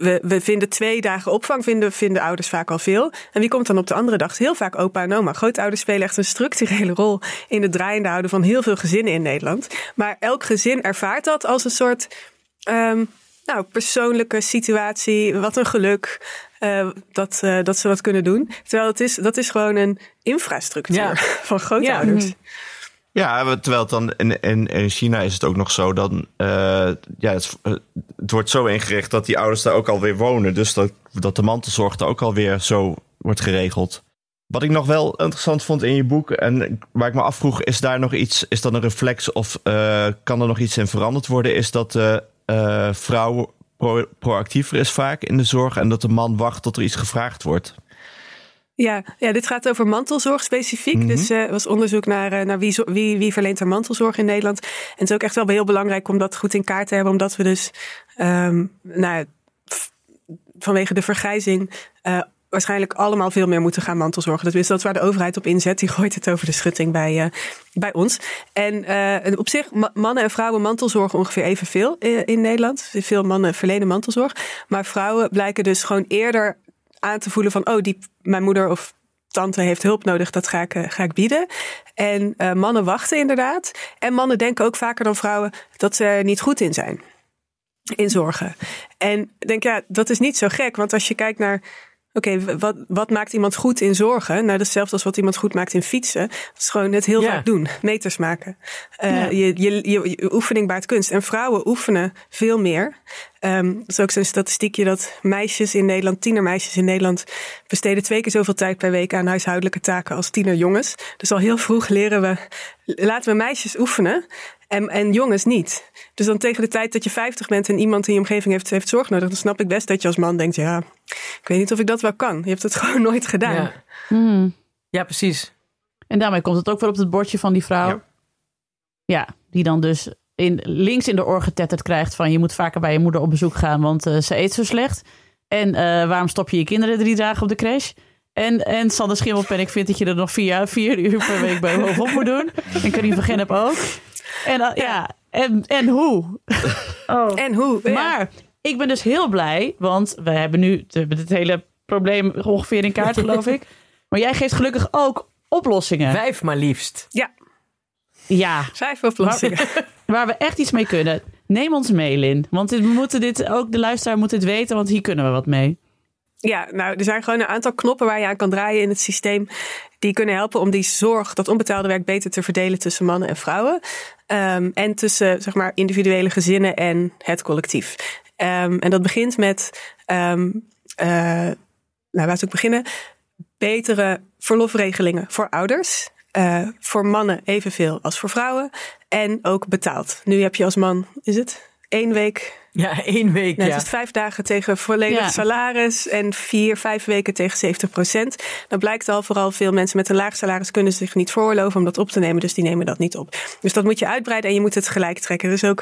Speaker 5: we, we vinden twee dagen opvang, vinden, vinden ouders vaak al veel. En wie komt dan op de andere dag? Heel vaak opa en oma. Grootouders spelen echt een structurele rol in het draaiende houden van heel veel gezinnen in Nederland. Maar elk gezin ervaart dat als een soort ehm, nou, persoonlijke situatie. Wat een geluk eh, dat, eh, dat ze dat kunnen doen. Terwijl het is, dat is gewoon een infrastructuur
Speaker 3: Ja.
Speaker 5: van grootouders.
Speaker 2: Ja, we- terwijl het dan in, in, in China is het ook nog zo dan. eh, ja, het, wordt zo ingericht dat die ouders daar ook alweer wonen. Dus dat, dat de mantelzorg daar ook alweer zo wordt geregeld. Wat ik nog wel interessant vond in je boek en waar ik me afvroeg, is daar nog iets, is dat een reflex of eh, kan er nog iets in veranderd worden? Is dat de eh, vrouw pro- proactiever is vaak in de zorg en dat de man wacht tot er iets gevraagd wordt?
Speaker 5: Ja, ja, dit gaat over mantelzorg specifiek.
Speaker 2: Mhm.
Speaker 5: Dus er was onderzoek naar, eh, naar wie, wie, wie verleent er mantelzorg in Nederland. En het is ook echt wel heel belangrijk om dat goed in kaart te hebben. Omdat we dus ehm, nou, vanwege de vergrijzing eh, waarschijnlijk allemaal veel meer moeten gaan mantelzorgen. Dat is dat is waar de overheid op inzet. Die gooit het over de schutting bij, eh, bij ons. En eh, op zich, ma- mannen en vrouwen mantelzorgen ongeveer evenveel in, in Nederland. Veel mannen verlenen mantelzorg. Maar vrouwen blijken dus gewoon eerder aan te voelen van... oh, die, mijn moeder of tante heeft hulp nodig, dat ga ik, eh, ga ik bieden. En eh, mannen wachten inderdaad. En mannen denken ook vaker dan vrouwen dat ze er niet goed in zijn. In zorgen. En ik denk, ja, dat is niet zo gek. Want als je kijkt naar... Oké, wat, wat maakt iemand goed in zorgen? Nou, dat is hetzelfde als wat iemand goed maakt in fietsen. Dat is gewoon het heel
Speaker 3: Ja.
Speaker 5: vaak doen. Meters maken. Eh,
Speaker 1: Ja.
Speaker 5: je, je, je, je oefening baart kunst. En vrouwen oefenen veel meer. Ehm dat is ook zo'n statistiekje dat meisjes in Nederland, tienermeisjes in Nederland, besteden twee keer zoveel tijd per week aan huishoudelijke taken als tienerjongens. Dus al heel vroeg leren we, laten we meisjes oefenen en, en jongens niet. Dus dan tegen de tijd dat je 50 bent en iemand in je omgeving heeft, heeft zorg nodig, dan snap ik best dat je als man denkt, ja, ik weet niet of ik dat wel kan. Je hebt het gewoon nooit gedaan.
Speaker 3: Ja.
Speaker 1: Hmm.
Speaker 3: ja, precies.
Speaker 1: En daarmee komt het ook wel op het bordje van die vrouw. Ja,
Speaker 2: Ja.
Speaker 1: die dan dus in, links in de oor getetterd krijgt van je moet vaker bij je moeder op bezoek gaan, want eh, ze eet zo slecht. En eh, waarom stop je je kinderen drie dagen op de crash? En, en Sander Schimmelpen, ik vind dat je er nog vier, vier uur per week bij bovenop moet doen. En Karin van Gennep ook. En, eh, ja. en, en hoe? Oh.
Speaker 5: En hoe? Ja.
Speaker 1: Maar ik ben dus heel blij, want we hebben nu het, het hele probleem ongeveer in kaart, geloof ik. Maar jij geeft gelukkig ook oplossingen.
Speaker 3: Vijf maar liefst.
Speaker 1: Ja,
Speaker 5: Vijf oplossingen.
Speaker 1: Waar we echt iets mee kunnen. Neem ons mail in. Want we moeten dit, ook de luisteraar moet dit weten, want hier kunnen we wat mee.
Speaker 5: Ja, nou, er zijn gewoon een aantal knoppen waar je aan kan draaien in het systeem. Die kunnen helpen om die zorg, dat onbetaalde werk, beter te verdelen tussen mannen en vrouwen. Ehm, en tussen, zeg maar, individuele gezinnen en het collectief. Ehm, en dat begint met, eh, nou, laten we ook beginnen. Betere verlofregelingen voor ouders. Eh, voor mannen evenveel als voor vrouwen. En ook betaald. Nu heb je als man, is het één week
Speaker 3: Ja, één week.
Speaker 5: Nee,
Speaker 3: ja.
Speaker 5: Het is vijf dagen tegen volledig
Speaker 1: Ja.
Speaker 5: salaris en vier, vijf weken tegen 70 procent. Dan blijkt al vooral veel mensen met een laag salaris kunnen zich niet veroorloven om dat op te nemen, dus die nemen dat niet op. Dus dat moet je uitbreiden en je moet het gelijk trekken. Er is ook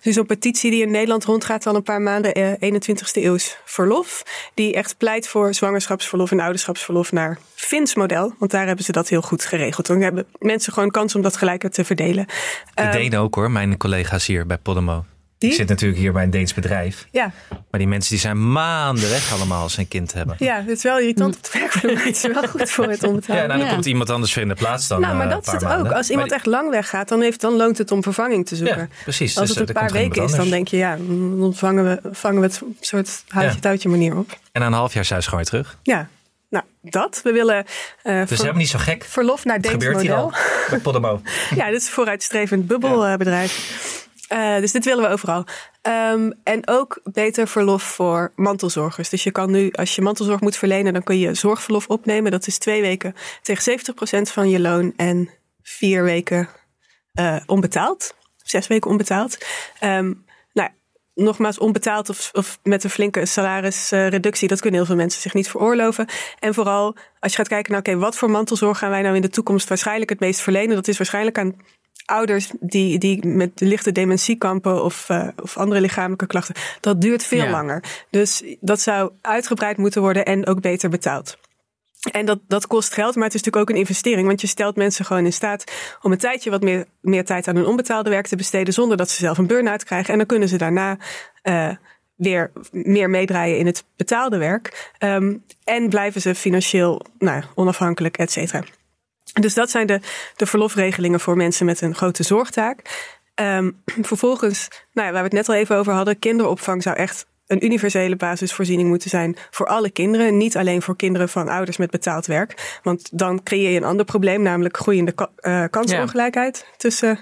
Speaker 5: er is zo'n petitie die in Nederland rondgaat al een paar maanden, eh, 21ste eeuws verlof, die echt pleit voor zwangerschapsverlof en ouderschapsverlof naar Fins model, want daar hebben ze dat heel goed geregeld. Dan hebben mensen gewoon kans om dat gelijker te verdelen.
Speaker 4: De
Speaker 5: Ehm,
Speaker 4: Denen ook hoor, mijn collega's hier bij Podemo.
Speaker 5: Die?
Speaker 4: Ik zit natuurlijk hier bij een Deens bedrijf.
Speaker 5: ja,
Speaker 4: Maar die mensen die zijn maanden weg allemaal als ze een kind hebben.
Speaker 5: ja, het is wel irritant op de werkvloer, maar het is wel goed voor het onbetaalde.
Speaker 4: Ja, nou, dan
Speaker 1: Ja.
Speaker 4: komt iemand anders voor in de plaats dan
Speaker 5: Nou, maar
Speaker 4: eh,
Speaker 5: dat is het ook. Als iemand echt lang weggaat, dan, heeft, dan loont het om vervanging te zoeken.
Speaker 4: Ja, precies.
Speaker 5: Als
Speaker 4: Dus,
Speaker 5: het
Speaker 4: eh,
Speaker 5: een paar weken is, dan denk je, ja, dan vangen we, vangen we het op een soort houtje-touwtje manier op.
Speaker 4: En na een half jaar zijn ze gewoon weer terug.
Speaker 5: Ja, nou, dat. We willen eh,
Speaker 4: Dus
Speaker 5: ver-
Speaker 4: helemaal niet zo gek.
Speaker 5: verlof naar
Speaker 4: Het
Speaker 5: Deens
Speaker 4: gebeurt hier al
Speaker 5: model.
Speaker 4: bij Podemo.
Speaker 5: Ja, dit is een vooruitstrevend bubbelbedrijf. Eh, dus dit willen we overal. Ehm, en ook beter verlof voor mantelzorgers. Dus je kan nu, als je mantelzorg moet verlenen, dan kun je zorgverlof opnemen. Dat is twee weken tegen 70% van je loon en vier weken eh, onbetaald. Zes weken onbetaald. Ehm, nou, nogmaals, onbetaald of, of met een flinke salarisreductie, dat kunnen heel veel mensen zich niet veroorloven. En vooral als je gaat kijken naar, oké, wat voor mantelzorg gaan wij nou in de toekomst waarschijnlijk het meest verlenen? Dat is waarschijnlijk aan ouders die, die met lichte dementie kampen of, eh, of andere lichamelijke klachten. Dat duurt veel
Speaker 3: Ja.
Speaker 5: langer. Dus dat zou uitgebreid moeten worden en ook beter betaald. En dat, dat kost geld, maar het is natuurlijk ook een investering. Want je stelt mensen gewoon in staat om een tijdje wat meer, meer tijd aan hun onbetaalde werk te besteden. zonder dat ze zelf een burn-out krijgen. En dan kunnen ze daarna eh, weer meer meedraaien in het betaalde werk. Ehm, en blijven ze financieel nou, onafhankelijk, et cetera. Dus dat zijn de, de verlofregelingen voor mensen met een grote zorgtaak. Ehm, vervolgens, nou ja, waar we het net al even over hadden, kinderopvang zou echt een universele basisvoorziening moeten zijn voor alle kinderen. Niet alleen voor kinderen van ouders met betaald werk. Want dan creëer je een ander probleem, namelijk groeiende ka- eh, kansenongelijkheid tussen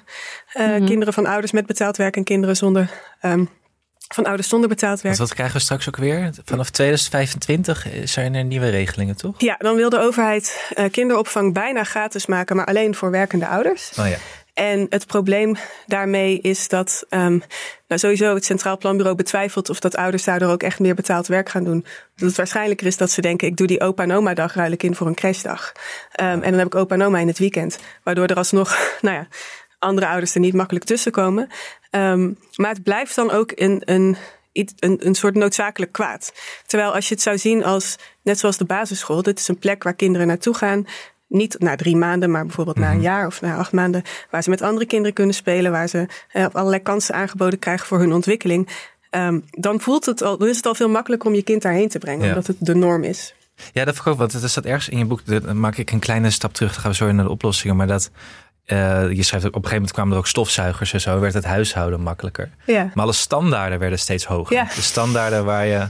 Speaker 5: eh, kinderen van ouders met betaald werk en kinderen zonder, ehm, van ouders zonder betaald werk.
Speaker 4: Want wat krijgen we straks ook weer? Vanaf 2025 zijn er nieuwe regelingen, toch?
Speaker 5: Ja, dan wil de overheid eh, kinderopvang bijna gratis maken, maar alleen voor werkende ouders.
Speaker 4: Oh ja.
Speaker 5: En het probleem daarmee is dat um, nou sowieso het Centraal Planbureau betwijfelt of dat ouders daardoor ook echt meer betaald werk gaan doen. Dat het waarschijnlijker is dat ze denken, ik doe die opa en oma dag ruil ik in voor een crashdag. Um, en dan heb ik opa en oma in het weekend. Waardoor er alsnog, nou ja, andere ouders er niet makkelijk tussen komen. Um, maar het blijft dan ook een, een een, een soort noodzakelijk kwaad. Terwijl als je het zou zien als, net zoals de basisschool, dit is een plek waar kinderen naartoe gaan. Niet na drie maanden, maar bijvoorbeeld na een
Speaker 4: Mhm.
Speaker 5: jaar of na acht maanden. Waar ze met andere kinderen kunnen spelen, waar ze eh, allerlei kansen aangeboden krijgen voor hun ontwikkeling. Um, dan, voelt het al, dan is het al veel makkelijker om je kind daarheen te brengen,
Speaker 4: Ja.
Speaker 5: omdat het de norm is.
Speaker 4: Ja, dat verkoop. Want er staat ergens in je boek. Dan maak ik een kleine stap terug. Dan gaan we zo naar de oplossingen. Maar dat. Eh, je schrijft ook, op een gegeven moment kwamen er ook stofzuigers en zo. Werd het huishouden makkelijker.
Speaker 5: Ja.
Speaker 4: Maar alle standaarden werden steeds hoger.
Speaker 5: Ja.
Speaker 4: De standaarden waar je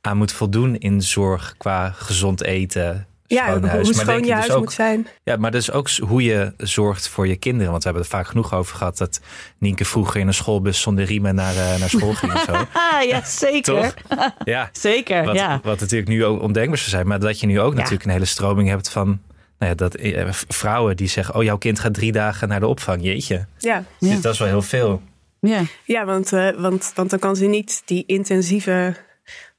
Speaker 4: aan moet voldoen in zorg qua gezond eten.
Speaker 5: Ja,
Speaker 4: schoon
Speaker 5: hoe.
Speaker 4: Maar
Speaker 5: schoon je
Speaker 4: dus
Speaker 5: huis
Speaker 4: ook-
Speaker 5: moet zijn.
Speaker 4: Ja, maar dus ook hoe je zorgt voor je kinderen. Want we hebben het vaak genoeg over gehad dat Nienke vroeger in een schoolbus zonder riemen naar, eh, naar school ging zo.
Speaker 1: Ah, ja, zeker.
Speaker 4: Ja,
Speaker 1: Zeker,
Speaker 4: wat,
Speaker 1: ja.
Speaker 4: wat natuurlijk nu ook ondenkbaar zou zijn. Maar dat je nu ook
Speaker 1: Ja.
Speaker 4: natuurlijk een hele stroming hebt van nou ja, dat, eh, vrouwen die zeggen... oh, jouw kind gaat drie dagen naar de opvang. Jeetje,
Speaker 5: Ja.
Speaker 1: Ja.
Speaker 4: Dus dat is wel heel veel.
Speaker 1: Ja.
Speaker 5: Ja, want, uh, want, want dan kan ze niet die intensieve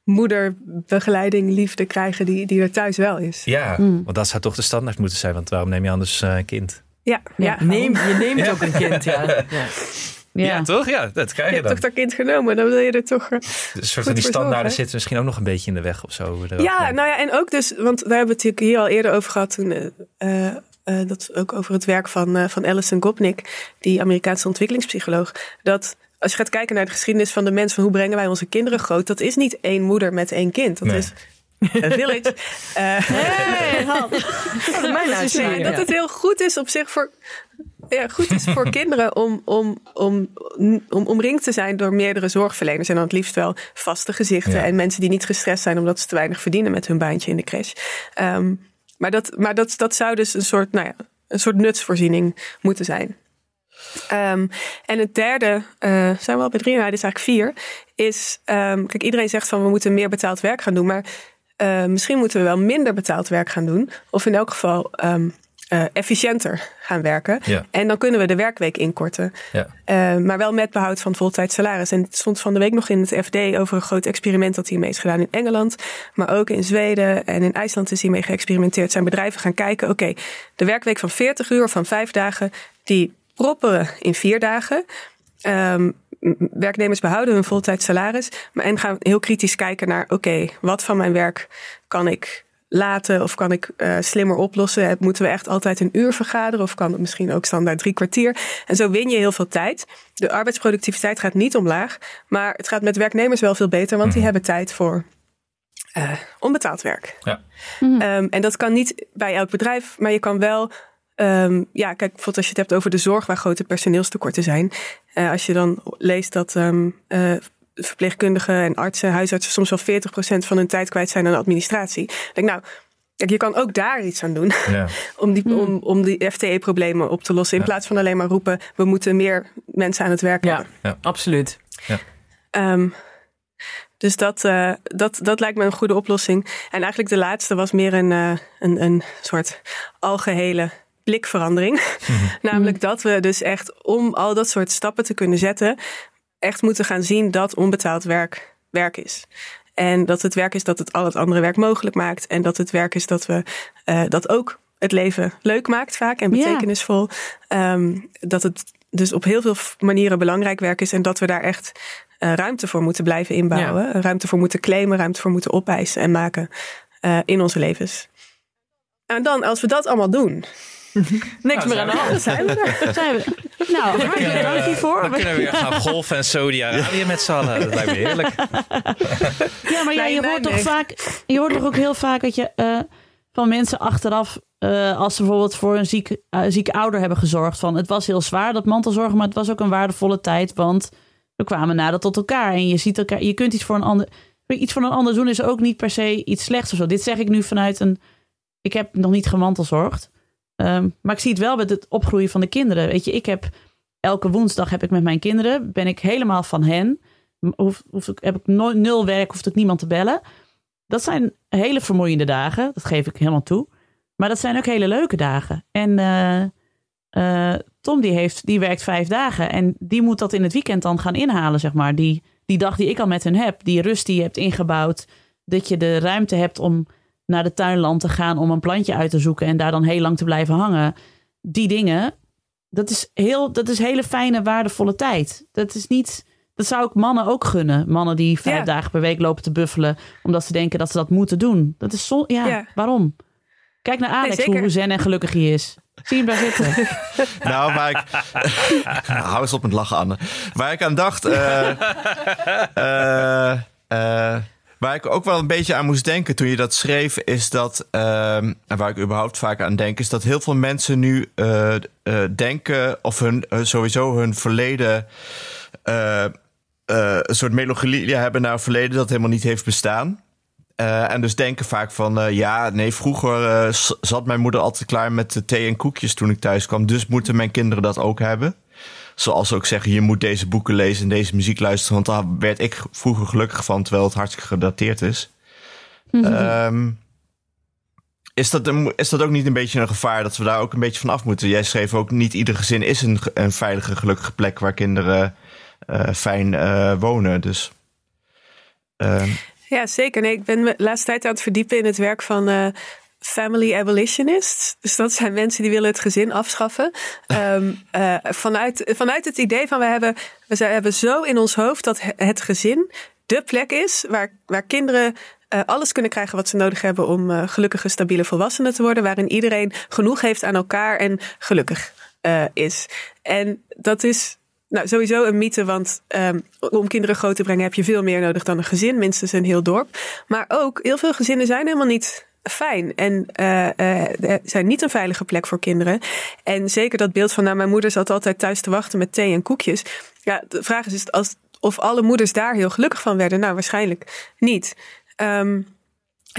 Speaker 5: moederbegeleiding, liefde krijgen die, die er thuis wel is.
Speaker 4: Ja,
Speaker 1: Mm.
Speaker 4: want dat zou toch de standaard moeten zijn. Want waarom neem je anders eh, een kind?
Speaker 5: Ja, ja.
Speaker 1: Ja,
Speaker 3: Neem, je neemt ook een kind, ja. ja.
Speaker 1: Ja.
Speaker 4: toch? Ja, dat krijg
Speaker 5: Je
Speaker 4: je
Speaker 5: hebt
Speaker 4: dan.
Speaker 5: toch dat kind genomen, dan wil je er toch... uh,
Speaker 4: Dus een soort van die standaarden zitten misschien ook nog een beetje in de weg of zo. we
Speaker 5: Ja, nou ja, en ook dus, want daar hebben we het natuurlijk hier al eerder over gehad toen... eh, eh, eh, dat ook over het werk van, eh, van Alison Gopnik, die Amerikaanse ontwikkelingspsycholoog. Dat als je gaat kijken naar de geschiedenis van de mens, van hoe brengen wij onze kinderen groot, dat is niet één moeder met één kind. Dat
Speaker 4: Nee.
Speaker 5: is een village. Eh,
Speaker 1: Hey.
Speaker 3: Mijn uitzending,
Speaker 5: Nee, dat het heel goed is op zich voor. Ja, goed is voor kinderen om, om, om, om omringd te zijn door meerdere zorgverleners. En dan het liefst wel vaste gezichten.
Speaker 4: Ja.
Speaker 5: En mensen die niet gestrest zijn omdat ze te weinig verdienen met hun baantje in de crash. Ehm, maar dat, maar dat, dat zou dus een soort, nou ja, een soort nutsvoorziening moeten zijn. Ehm, en het derde, eh, zijn we al bij drie, nou, dit is eigenlijk vier, is, ehm, kijk, iedereen zegt van we moeten meer betaald werk gaan doen, maar eh, misschien moeten we wel minder betaald werk gaan doen, of in elk geval eh, efficiënter gaan werken.
Speaker 4: Ja.
Speaker 5: En dan kunnen we de werkweek inkorten,
Speaker 4: Ja.
Speaker 5: Eh, maar wel met behoud van voltijds salaris. En het stond van de week nog in het FD over een groot experiment dat hiermee is gedaan in Engeland, maar ook in Zweden en in IJsland is hiermee geëxperimenteerd. Zijn bedrijven gaan kijken, oké, de werkweek van 40 uur of van vijf dagen, die proppen in vier dagen. Ehm, werknemers behouden hun voltijds salaris. Maar en gaan heel kritisch kijken naar: oké, wat van mijn werk kan ik laten of kan ik eh, slimmer oplossen? Eh, Moeten we echt altijd een uur vergaderen of kan het misschien ook standaard drie kwartier? En zo win je heel veel tijd. De arbeidsproductiviteit gaat niet omlaag, maar het gaat met werknemers wel veel beter, want die hebben tijd voor eh, onbetaald werk.
Speaker 4: Ja.
Speaker 5: Ehm, en dat kan niet bij elk bedrijf, maar je kan wel. ehm, ja, kijk, bijvoorbeeld als je het hebt over de zorg, waar grote personeelstekorten zijn. Eh, als je dan leest dat ehm, eh, verpleegkundigen en artsen, huisartsen soms wel 40% van hun tijd kwijt zijn aan administratie. Ik denk, nou, kijk, je kan ook daar iets aan doen
Speaker 4: Ja.
Speaker 5: om die, om, om die FTE-problemen op te lossen. In
Speaker 4: Ja.
Speaker 5: plaats van alleen maar roepen, we moeten meer mensen aan het werk
Speaker 3: Ja,
Speaker 5: hebben.
Speaker 3: absoluut.
Speaker 5: Ehm, dus dat, eh, dat, dat lijkt me een goede oplossing. En eigenlijk de laatste was meer een, eh, een, een soort algehele blikverandering. Namelijk dat we dus echt om al dat soort stappen te kunnen zetten, echt moeten gaan zien dat onbetaald werk werk is. En dat het werk is dat het al het andere werk mogelijk maakt. En dat het werk is dat we eh, dat ook het leven leuk maakt vaak en betekenisvol. Ehm, dat het dus op heel veel manieren belangrijk werk is. En dat we daar echt eh, ruimte voor moeten blijven inbouwen. Ruimte voor moeten claimen, ruimte voor moeten opeisen en maken eh, in onze levens. En dan, als we dat allemaal doen,
Speaker 3: Niks meer aan de hand.
Speaker 5: zijn we er.
Speaker 1: Zijn we. Nou, hartelijk dank hiervoor.
Speaker 4: Dan kunnen we weer gaan golfen en Saudi-Arabië met z'n allen. Dat lijkt me heerlijk.
Speaker 1: Ja, maar ja, je
Speaker 5: nee,
Speaker 1: hoort toch
Speaker 5: nee.
Speaker 1: vaak, je hoort toch ook heel vaak dat je eh, van mensen achteraf, eh, als ze bijvoorbeeld voor een ziek, eh, zieke ouder hebben gezorgd, van het was heel zwaar dat mantelzorgen, maar het was ook een waardevolle tijd, want we kwamen nader tot elkaar en je ziet elkaar, je kunt iets voor een ander, iets voor een ander doen is ook niet per se iets slechts of zo. Dit zeg ik nu vanuit een, ik heb nog niet gemantelzorgd, Ehm, maar ik zie het wel met het opgroeien van de kinderen. Weet je, ik heb elke woensdag heb ik met mijn kinderen, ben ik helemaal van hen. Hoef, hoef ik, heb ik no- nul werk, hoeft ik niemand te bellen. Dat zijn hele vermoeiende dagen, dat geef ik helemaal toe. Maar dat zijn ook hele leuke dagen. En eh, eh, Tom die heeft, die werkt vijf dagen. En die moet dat in het weekend dan gaan inhalen, zeg maar. Die, die dag die ik al met hen heb. Die rust die je hebt ingebouwd. Dat je de ruimte hebt om naar de tuinland te gaan om een plantje uit te zoeken en daar dan heel lang te blijven hangen. Die dingen, dat is, heel, dat is hele fijne, waardevolle tijd. Dat is niet. Dat zou ik mannen ook gunnen. Mannen die vijf
Speaker 5: Ja.
Speaker 1: dagen per week lopen te buffelen. omdat ze denken dat ze dat moeten doen. Dat is zo. Ja,
Speaker 5: Ja.
Speaker 1: waarom? Kijk naar Alex,
Speaker 5: zeker.
Speaker 1: hoe zen en gelukkig hij is. Zie hem daar zitten?
Speaker 2: Nou, waar ik... Hou eens op met lachen, Anne. Waar ik aan dacht... eh, eh, eh, waar ik ook wel een beetje aan moest denken toen je dat schreef... is dat... ehm, en waar ik überhaupt vaak aan denk... is dat heel veel mensen nu eh, eh, denken... of hun, eh, sowieso hun verleden... een soort melancholie hebben naar een verleden dat helemaal niet heeft bestaan. En dus denken vaak van, ja, nee, vroeger zat mijn moeder altijd klaar met de thee en koekjes toen ik thuis kwam. Dus moeten mijn kinderen dat ook hebben. Zoals ze ook zeggen, je moet deze boeken lezen en deze muziek luisteren. Want daar werd ik vroeger gelukkig van, terwijl het hartstikke gedateerd is. Ehm, is, dat een, is dat ook niet een beetje een gevaar dat we daar ook een beetje van af moeten? Jij schreef ook, niet ieder gezin is een, een veilige, gelukkige plek waar kinderen eh, fijn eh, wonen. Dus... ehm,
Speaker 5: Ja, zeker. Nee, ik ben me de laatste tijd aan het verdiepen in het werk van eh, family abolitionists. Dus dat zijn mensen die willen het gezin afschaffen. Ehm, eh, vanuit, vanuit het idee van we hebben, we hebben zo in ons hoofd dat he- het gezin de plek is waar, waar kinderen eh, alles kunnen krijgen wat ze nodig hebben om eh, gelukkige, stabiele volwassenen te worden. Waarin iedereen genoeg heeft aan elkaar en gelukkig is. En dat is nou, sowieso een mythe, want ehm, om kinderen groot te brengen heb je veel meer nodig dan een gezin, minstens een heel dorp. Maar ook, heel veel gezinnen zijn helemaal niet fijn en eh, eh, zijn niet een veilige plek voor kinderen. En zeker dat beeld van, nou, mijn moeder zat altijd thuis te wachten met thee en koekjes. Ja, de vraag is, is het als, of alle moeders daar heel gelukkig van werden. Nou, waarschijnlijk niet. Ehm,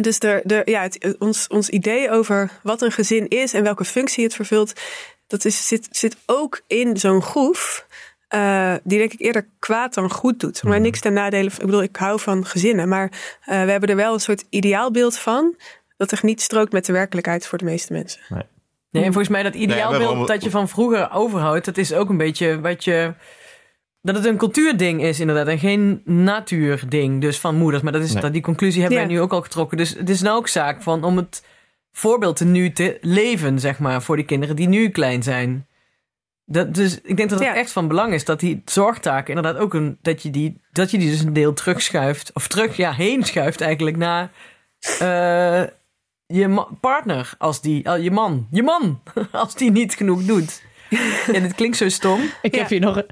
Speaker 5: dus de, de, ja, het, ons, ons idee over wat een gezin is en welke functie het vervult, dat is, zit, zit ook in zo'n groef. eh, die denk ik eerder kwaad dan goed doet. Maar niks ten nadele. van- Ik bedoel, ik hou van gezinnen. Maar eh, we hebben er wel een soort ideaalbeeld van. Dat er niet strookt met de werkelijkheid voor de meeste mensen.
Speaker 3: Nee, en volgens mij dat ideaalbeeld
Speaker 2: waarom-
Speaker 3: dat je van vroeger overhoudt, dat is ook een beetje wat je. Dat het een cultuurding is, inderdaad, en geen natuurding, dus van moeders. Maar dat is,
Speaker 2: Nee.
Speaker 3: dat, die conclusie hebben
Speaker 5: Ja.
Speaker 3: wij nu ook al getrokken. Dus het is nou ook zaak van om het voorbeeld te nu te leven, zeg maar, voor die kinderen die nu klein zijn. Dat, dus ik denk dat het
Speaker 5: Ja.
Speaker 3: echt van belang is dat die zorgtaken inderdaad ook een. dat je die, dat je die dus een deel terugschuift. Of terug, ja, heen schuift eigenlijk naar. eh, je ma- partner, als die, eh, je man, je man, als die niet genoeg doet. En dit klinkt zo stom.
Speaker 1: Ik
Speaker 5: Ja.
Speaker 1: heb hier nog een,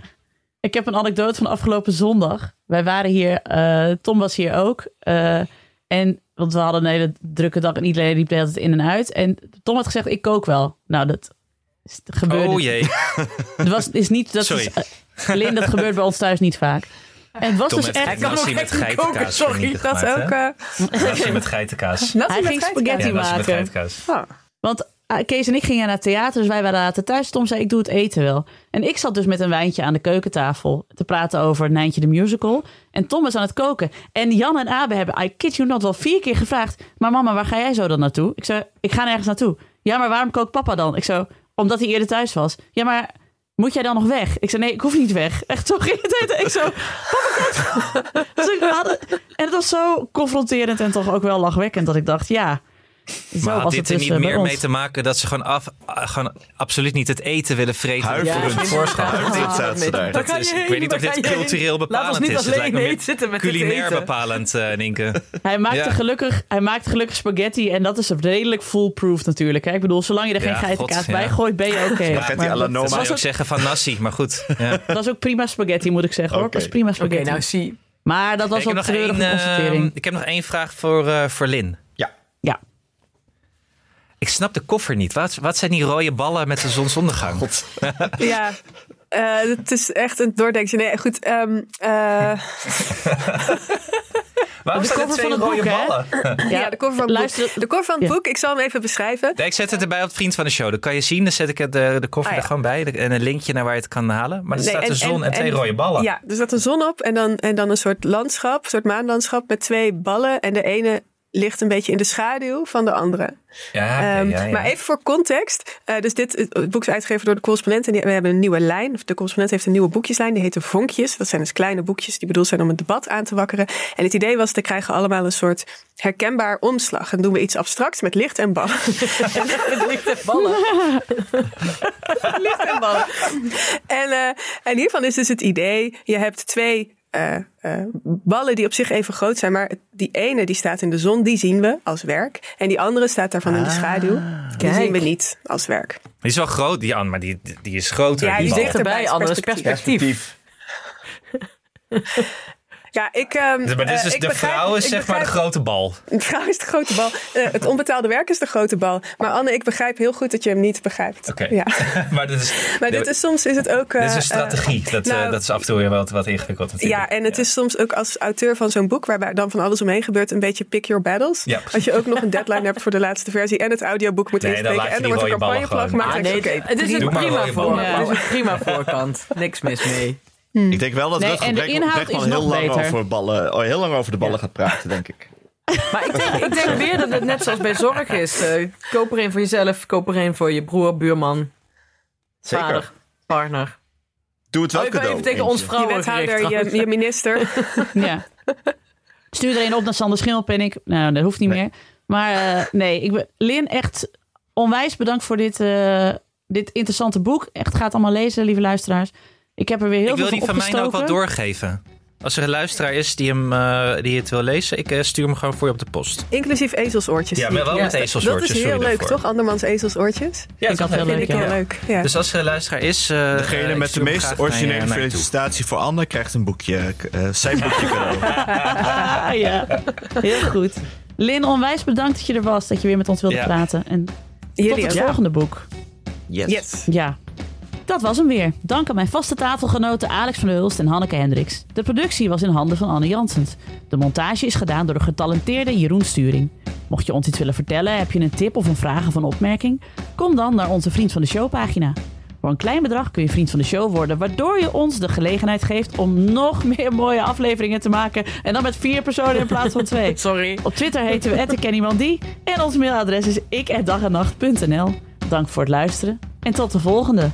Speaker 1: ik heb een anekdote van afgelopen zondag. Wij waren hier, eh, Tom was hier ook. eh, en, want we hadden een hele drukke dag en iedereen liep tijd in en uit. En Tom had gezegd, ik kook wel. Nou, dat gebeurde.
Speaker 4: Oh jee.
Speaker 1: Het was, is niet, dat
Speaker 4: Sorry.
Speaker 1: Is, Lin, dat gebeurt bij ons thuis niet vaak. En het was
Speaker 4: Tom
Speaker 1: dus echt...
Speaker 3: Hij kan
Speaker 4: nasi
Speaker 3: ook
Speaker 4: met geitenkaas
Speaker 3: sorry,
Speaker 5: Dat
Speaker 4: gemaakt,
Speaker 5: ook.
Speaker 4: Nasi met geitenkaas.
Speaker 1: Hij
Speaker 5: met
Speaker 1: ging spaghetti
Speaker 4: Ja, nasi met
Speaker 1: maken.
Speaker 4: geitenkaas.
Speaker 5: Oh.
Speaker 1: Want eh, Kees en ik gingen naar het theater, dus wij waren later thuis. Tom zei, ik doe het eten wel. En ik zat dus met een wijntje aan de keukentafel te praten over Nijntje de Musical. En Tom was aan het koken. En Jan en Abe hebben, I kid you not, wel vier keer gevraagd... maar mama, waar ga jij zo dan naartoe? Ik zei, ik ga nergens naartoe. Ja, maar waarom kookt papa dan? Ik zo, omdat hij eerder thuis was. Ja, maar moet jij dan nog weg? Ik zei, nee, ik hoef niet weg. Echt zo ging het. Ik zo. Dus ik had- en het was zo confronterend en toch ook wel lachwekkend... dat ik dacht, ja... Zo
Speaker 4: Maar had dit er
Speaker 1: dus
Speaker 4: niet
Speaker 1: eh,
Speaker 4: meer mee te maken dat ze gewoon, af, ah, gewoon absoluut niet het eten willen vreten?
Speaker 2: Huiverend.
Speaker 3: Ja?
Speaker 2: Huiverend ze daar.
Speaker 4: Dat is, ik
Speaker 3: heen,
Speaker 4: weet niet of dit
Speaker 3: ga je heen.
Speaker 4: cultureel
Speaker 3: Laat
Speaker 4: bepalend
Speaker 3: ons niet
Speaker 4: is.
Speaker 3: Alleen zitten met het
Speaker 4: culinair
Speaker 3: eten.
Speaker 4: bepalend, eh Nienke.
Speaker 1: Hij maakte,
Speaker 4: Ja.
Speaker 1: gelukkig, hij maakte gelukkig spaghetti en dat is redelijk foolproof natuurlijk. Hè? Ik bedoel, zolang je er geen
Speaker 4: Ja,
Speaker 1: geitenkaas
Speaker 4: god, ja.
Speaker 1: bij gooit, ben je oké.
Speaker 2: Spaghetti alla
Speaker 1: dat-
Speaker 2: Noma.
Speaker 4: Dat zou
Speaker 1: was
Speaker 4: ook
Speaker 1: ook,
Speaker 4: zeggen van nasi, maar goed. Ja.
Speaker 1: dat was ook prima spaghetti, moet ik zeggen hoor.
Speaker 2: Oké.
Speaker 1: Dat was prima
Speaker 3: Oké,
Speaker 1: spaghetti.
Speaker 3: nou zie.
Speaker 1: maar dat was
Speaker 4: heb
Speaker 1: een
Speaker 4: eh,
Speaker 1: constatering.
Speaker 4: ik heb nog één vraag voor, eh, voor Lin. Ik snap de koffer niet. Wat, wat zijn die rode ballen met de zonsondergang?
Speaker 5: Ja, eh, het is echt een doordenkje. Nee, goed. ehm, eh,
Speaker 4: Waarom
Speaker 1: De
Speaker 4: er
Speaker 1: cover
Speaker 4: twee
Speaker 1: van het
Speaker 4: rode
Speaker 1: boek,
Speaker 4: ballen?
Speaker 5: ja, de cover van het
Speaker 1: luister-
Speaker 5: boek. De cover van het
Speaker 1: Ja.
Speaker 5: boek, ik zal hem even beschrijven.
Speaker 4: Nee, ik zet het erbij op het vriend van de show. Dan kan je zien, dan zet ik het, de, de koffer
Speaker 5: Ah, ja.
Speaker 4: er gewoon bij. En een linkje naar waar je het kan halen. Maar er
Speaker 5: Nee,
Speaker 4: staat
Speaker 5: en-
Speaker 4: een zon en,
Speaker 5: en-
Speaker 4: twee
Speaker 5: en-
Speaker 4: rode ballen.
Speaker 5: Ja, er staat een zon op en dan, en dan een soort landschap, een soort maanlandschap met twee ballen. En de ene ligt een beetje in de schaduw van de andere.
Speaker 4: Ja,
Speaker 5: Ehm,
Speaker 4: ja, ja.
Speaker 5: Maar even voor context. eh, dus dit het boek is uitgegeven door de correspondent. En die, we hebben een nieuwe lijn. De correspondent heeft een nieuwe boekjeslijn. Die heet de Vonkjes. Dat zijn dus kleine boekjes die bedoeld zijn om een debat aan te wakkeren. En het idee was, te krijgen allemaal een soort herkenbaar omslag. En doen we iets abstracts met licht en ballen.
Speaker 3: Ballen.
Speaker 5: licht en ballen. En, eh, en hiervan is dus het idee, je hebt twee eh, eh, ballen die op zich even groot zijn. Maar die ene die staat in de zon, die zien we als werk. En die andere staat daarvan in de schaduw. Die
Speaker 3: Kijk.
Speaker 5: zien we niet als werk.
Speaker 4: Die is wel groot, die Anne, maar die, die is groter.
Speaker 5: Ja,
Speaker 4: die
Speaker 5: die is dichterbij,
Speaker 3: Anders
Speaker 5: perspectief.
Speaker 3: perspectief.
Speaker 5: Ja, ik, ehm,
Speaker 4: Dus, Maar dit is
Speaker 5: eh,
Speaker 4: dus de
Speaker 5: begrijp-
Speaker 4: vrouw is zeg maar de grote bal.
Speaker 5: De vrouw is de grote bal. Eh, het onbetaalde werk is de grote bal. Maar Anne, ik begrijp heel goed dat je hem niet begrijpt.
Speaker 4: Oké.
Speaker 5: Ja.
Speaker 4: maar dit is,
Speaker 5: Maar dit is soms is het ook.
Speaker 4: dit is
Speaker 5: eh,
Speaker 4: een strategie. dat, eh,
Speaker 5: nou,
Speaker 4: dat is af en toe weer wat, wat ingewikkeld natuurlijk.
Speaker 5: Ja, en het is soms ook als auteur van zo'n boek, waarbij dan van alles omheen gebeurt, een beetje pick your battles.
Speaker 4: Ja.
Speaker 5: Als je ook nog een deadline hebt voor de laatste versie en het audioboek moet
Speaker 4: Nee,
Speaker 5: inspreken en er wordt een campagneplan gemaakt.
Speaker 3: Ah, nee,
Speaker 5: ik,
Speaker 3: het is een prima voor.
Speaker 4: ballen.
Speaker 3: Het is een prima voorkant. Niks mis mee.
Speaker 2: Ik denk wel dat
Speaker 1: Nee,
Speaker 2: Rutger
Speaker 1: en
Speaker 2: heel lang,
Speaker 1: beter.
Speaker 2: over ballen, oh, heel lang over de ballen gaat praten, denk ik.
Speaker 3: Maar ik denk, ik denk weer dat het net zoals bij zorg is. Eh, koop er een voor jezelf, koop er een voor je broer, buurman,
Speaker 2: Zeker.
Speaker 3: vader, partner.
Speaker 2: Doe het wel
Speaker 3: Even,
Speaker 2: cadeau.
Speaker 3: even tegen
Speaker 2: eentje.
Speaker 3: ons
Speaker 5: je
Speaker 3: vrouwen
Speaker 5: wethouder,
Speaker 3: gericht,
Speaker 5: je, je minister.
Speaker 1: Ja. Stuur er een op naar Sander Schimmelpenninck. Nou, dat hoeft niet meer. Maar eh, nee, ik ben, Lin, echt onwijs bedankt voor dit, eh, dit interessante boek. Echt, gaat allemaal lezen, lieve luisteraars. Ik heb er weer heel
Speaker 4: ik wil
Speaker 1: veel
Speaker 4: die
Speaker 1: van
Speaker 4: mij ook wel doorgeven. Als er een luisteraar is die, hem, eh, die het wil lezen, ik eh, stuur hem gewoon voor je op de post.
Speaker 5: Inclusief ezelsoortjes.
Speaker 4: Ja, maar wel met
Speaker 5: Dat
Speaker 4: ezelsoortjes.
Speaker 5: is
Speaker 4: sorry
Speaker 5: heel leuk,
Speaker 4: daarvoor.
Speaker 5: toch? Andermans ezelsoortjes.
Speaker 4: Ja,
Speaker 1: Ik heel
Speaker 5: Vind
Speaker 1: leuk,
Speaker 5: ik
Speaker 1: ja.
Speaker 5: heel leuk. Ja.
Speaker 4: Dus als er een luisteraar is... eh, eh,
Speaker 2: Degene
Speaker 4: ik
Speaker 2: met de meest originele felicitatie voor Anne krijgt een boekje, eh zijn boekje cadeau.
Speaker 1: Ja, heel goed. Lin, onwijs bedankt dat je er was. Dat je weer met ons wilde
Speaker 4: Ja.
Speaker 1: praten. En tot
Speaker 5: Jullie
Speaker 1: het
Speaker 5: ook.
Speaker 1: volgende boek.
Speaker 2: Yes.
Speaker 5: Yes.
Speaker 1: Ja, dat was hem weer. Dank aan mijn vaste tafelgenoten Alex van der Hulst en Hanneke Hendricks. De productie was in handen van Anne Janssens. De montage is gedaan door de getalenteerde Jeroen Sturing. Mocht je ons iets willen vertellen, heb je een tip of een vraag of een opmerking? Kom dan naar onze Vriend van de Show pagina. Voor een klein bedrag kun je vriend van de show worden, waardoor je ons de gelegenheid geeft om nog meer mooie afleveringen te maken. En dan met vier personen in plaats van twee.
Speaker 3: Sorry.
Speaker 1: Op Twitter heten we @kennymandie en ons mailadres is ik@dagennacht.nl. Dank voor het luisteren en tot de volgende.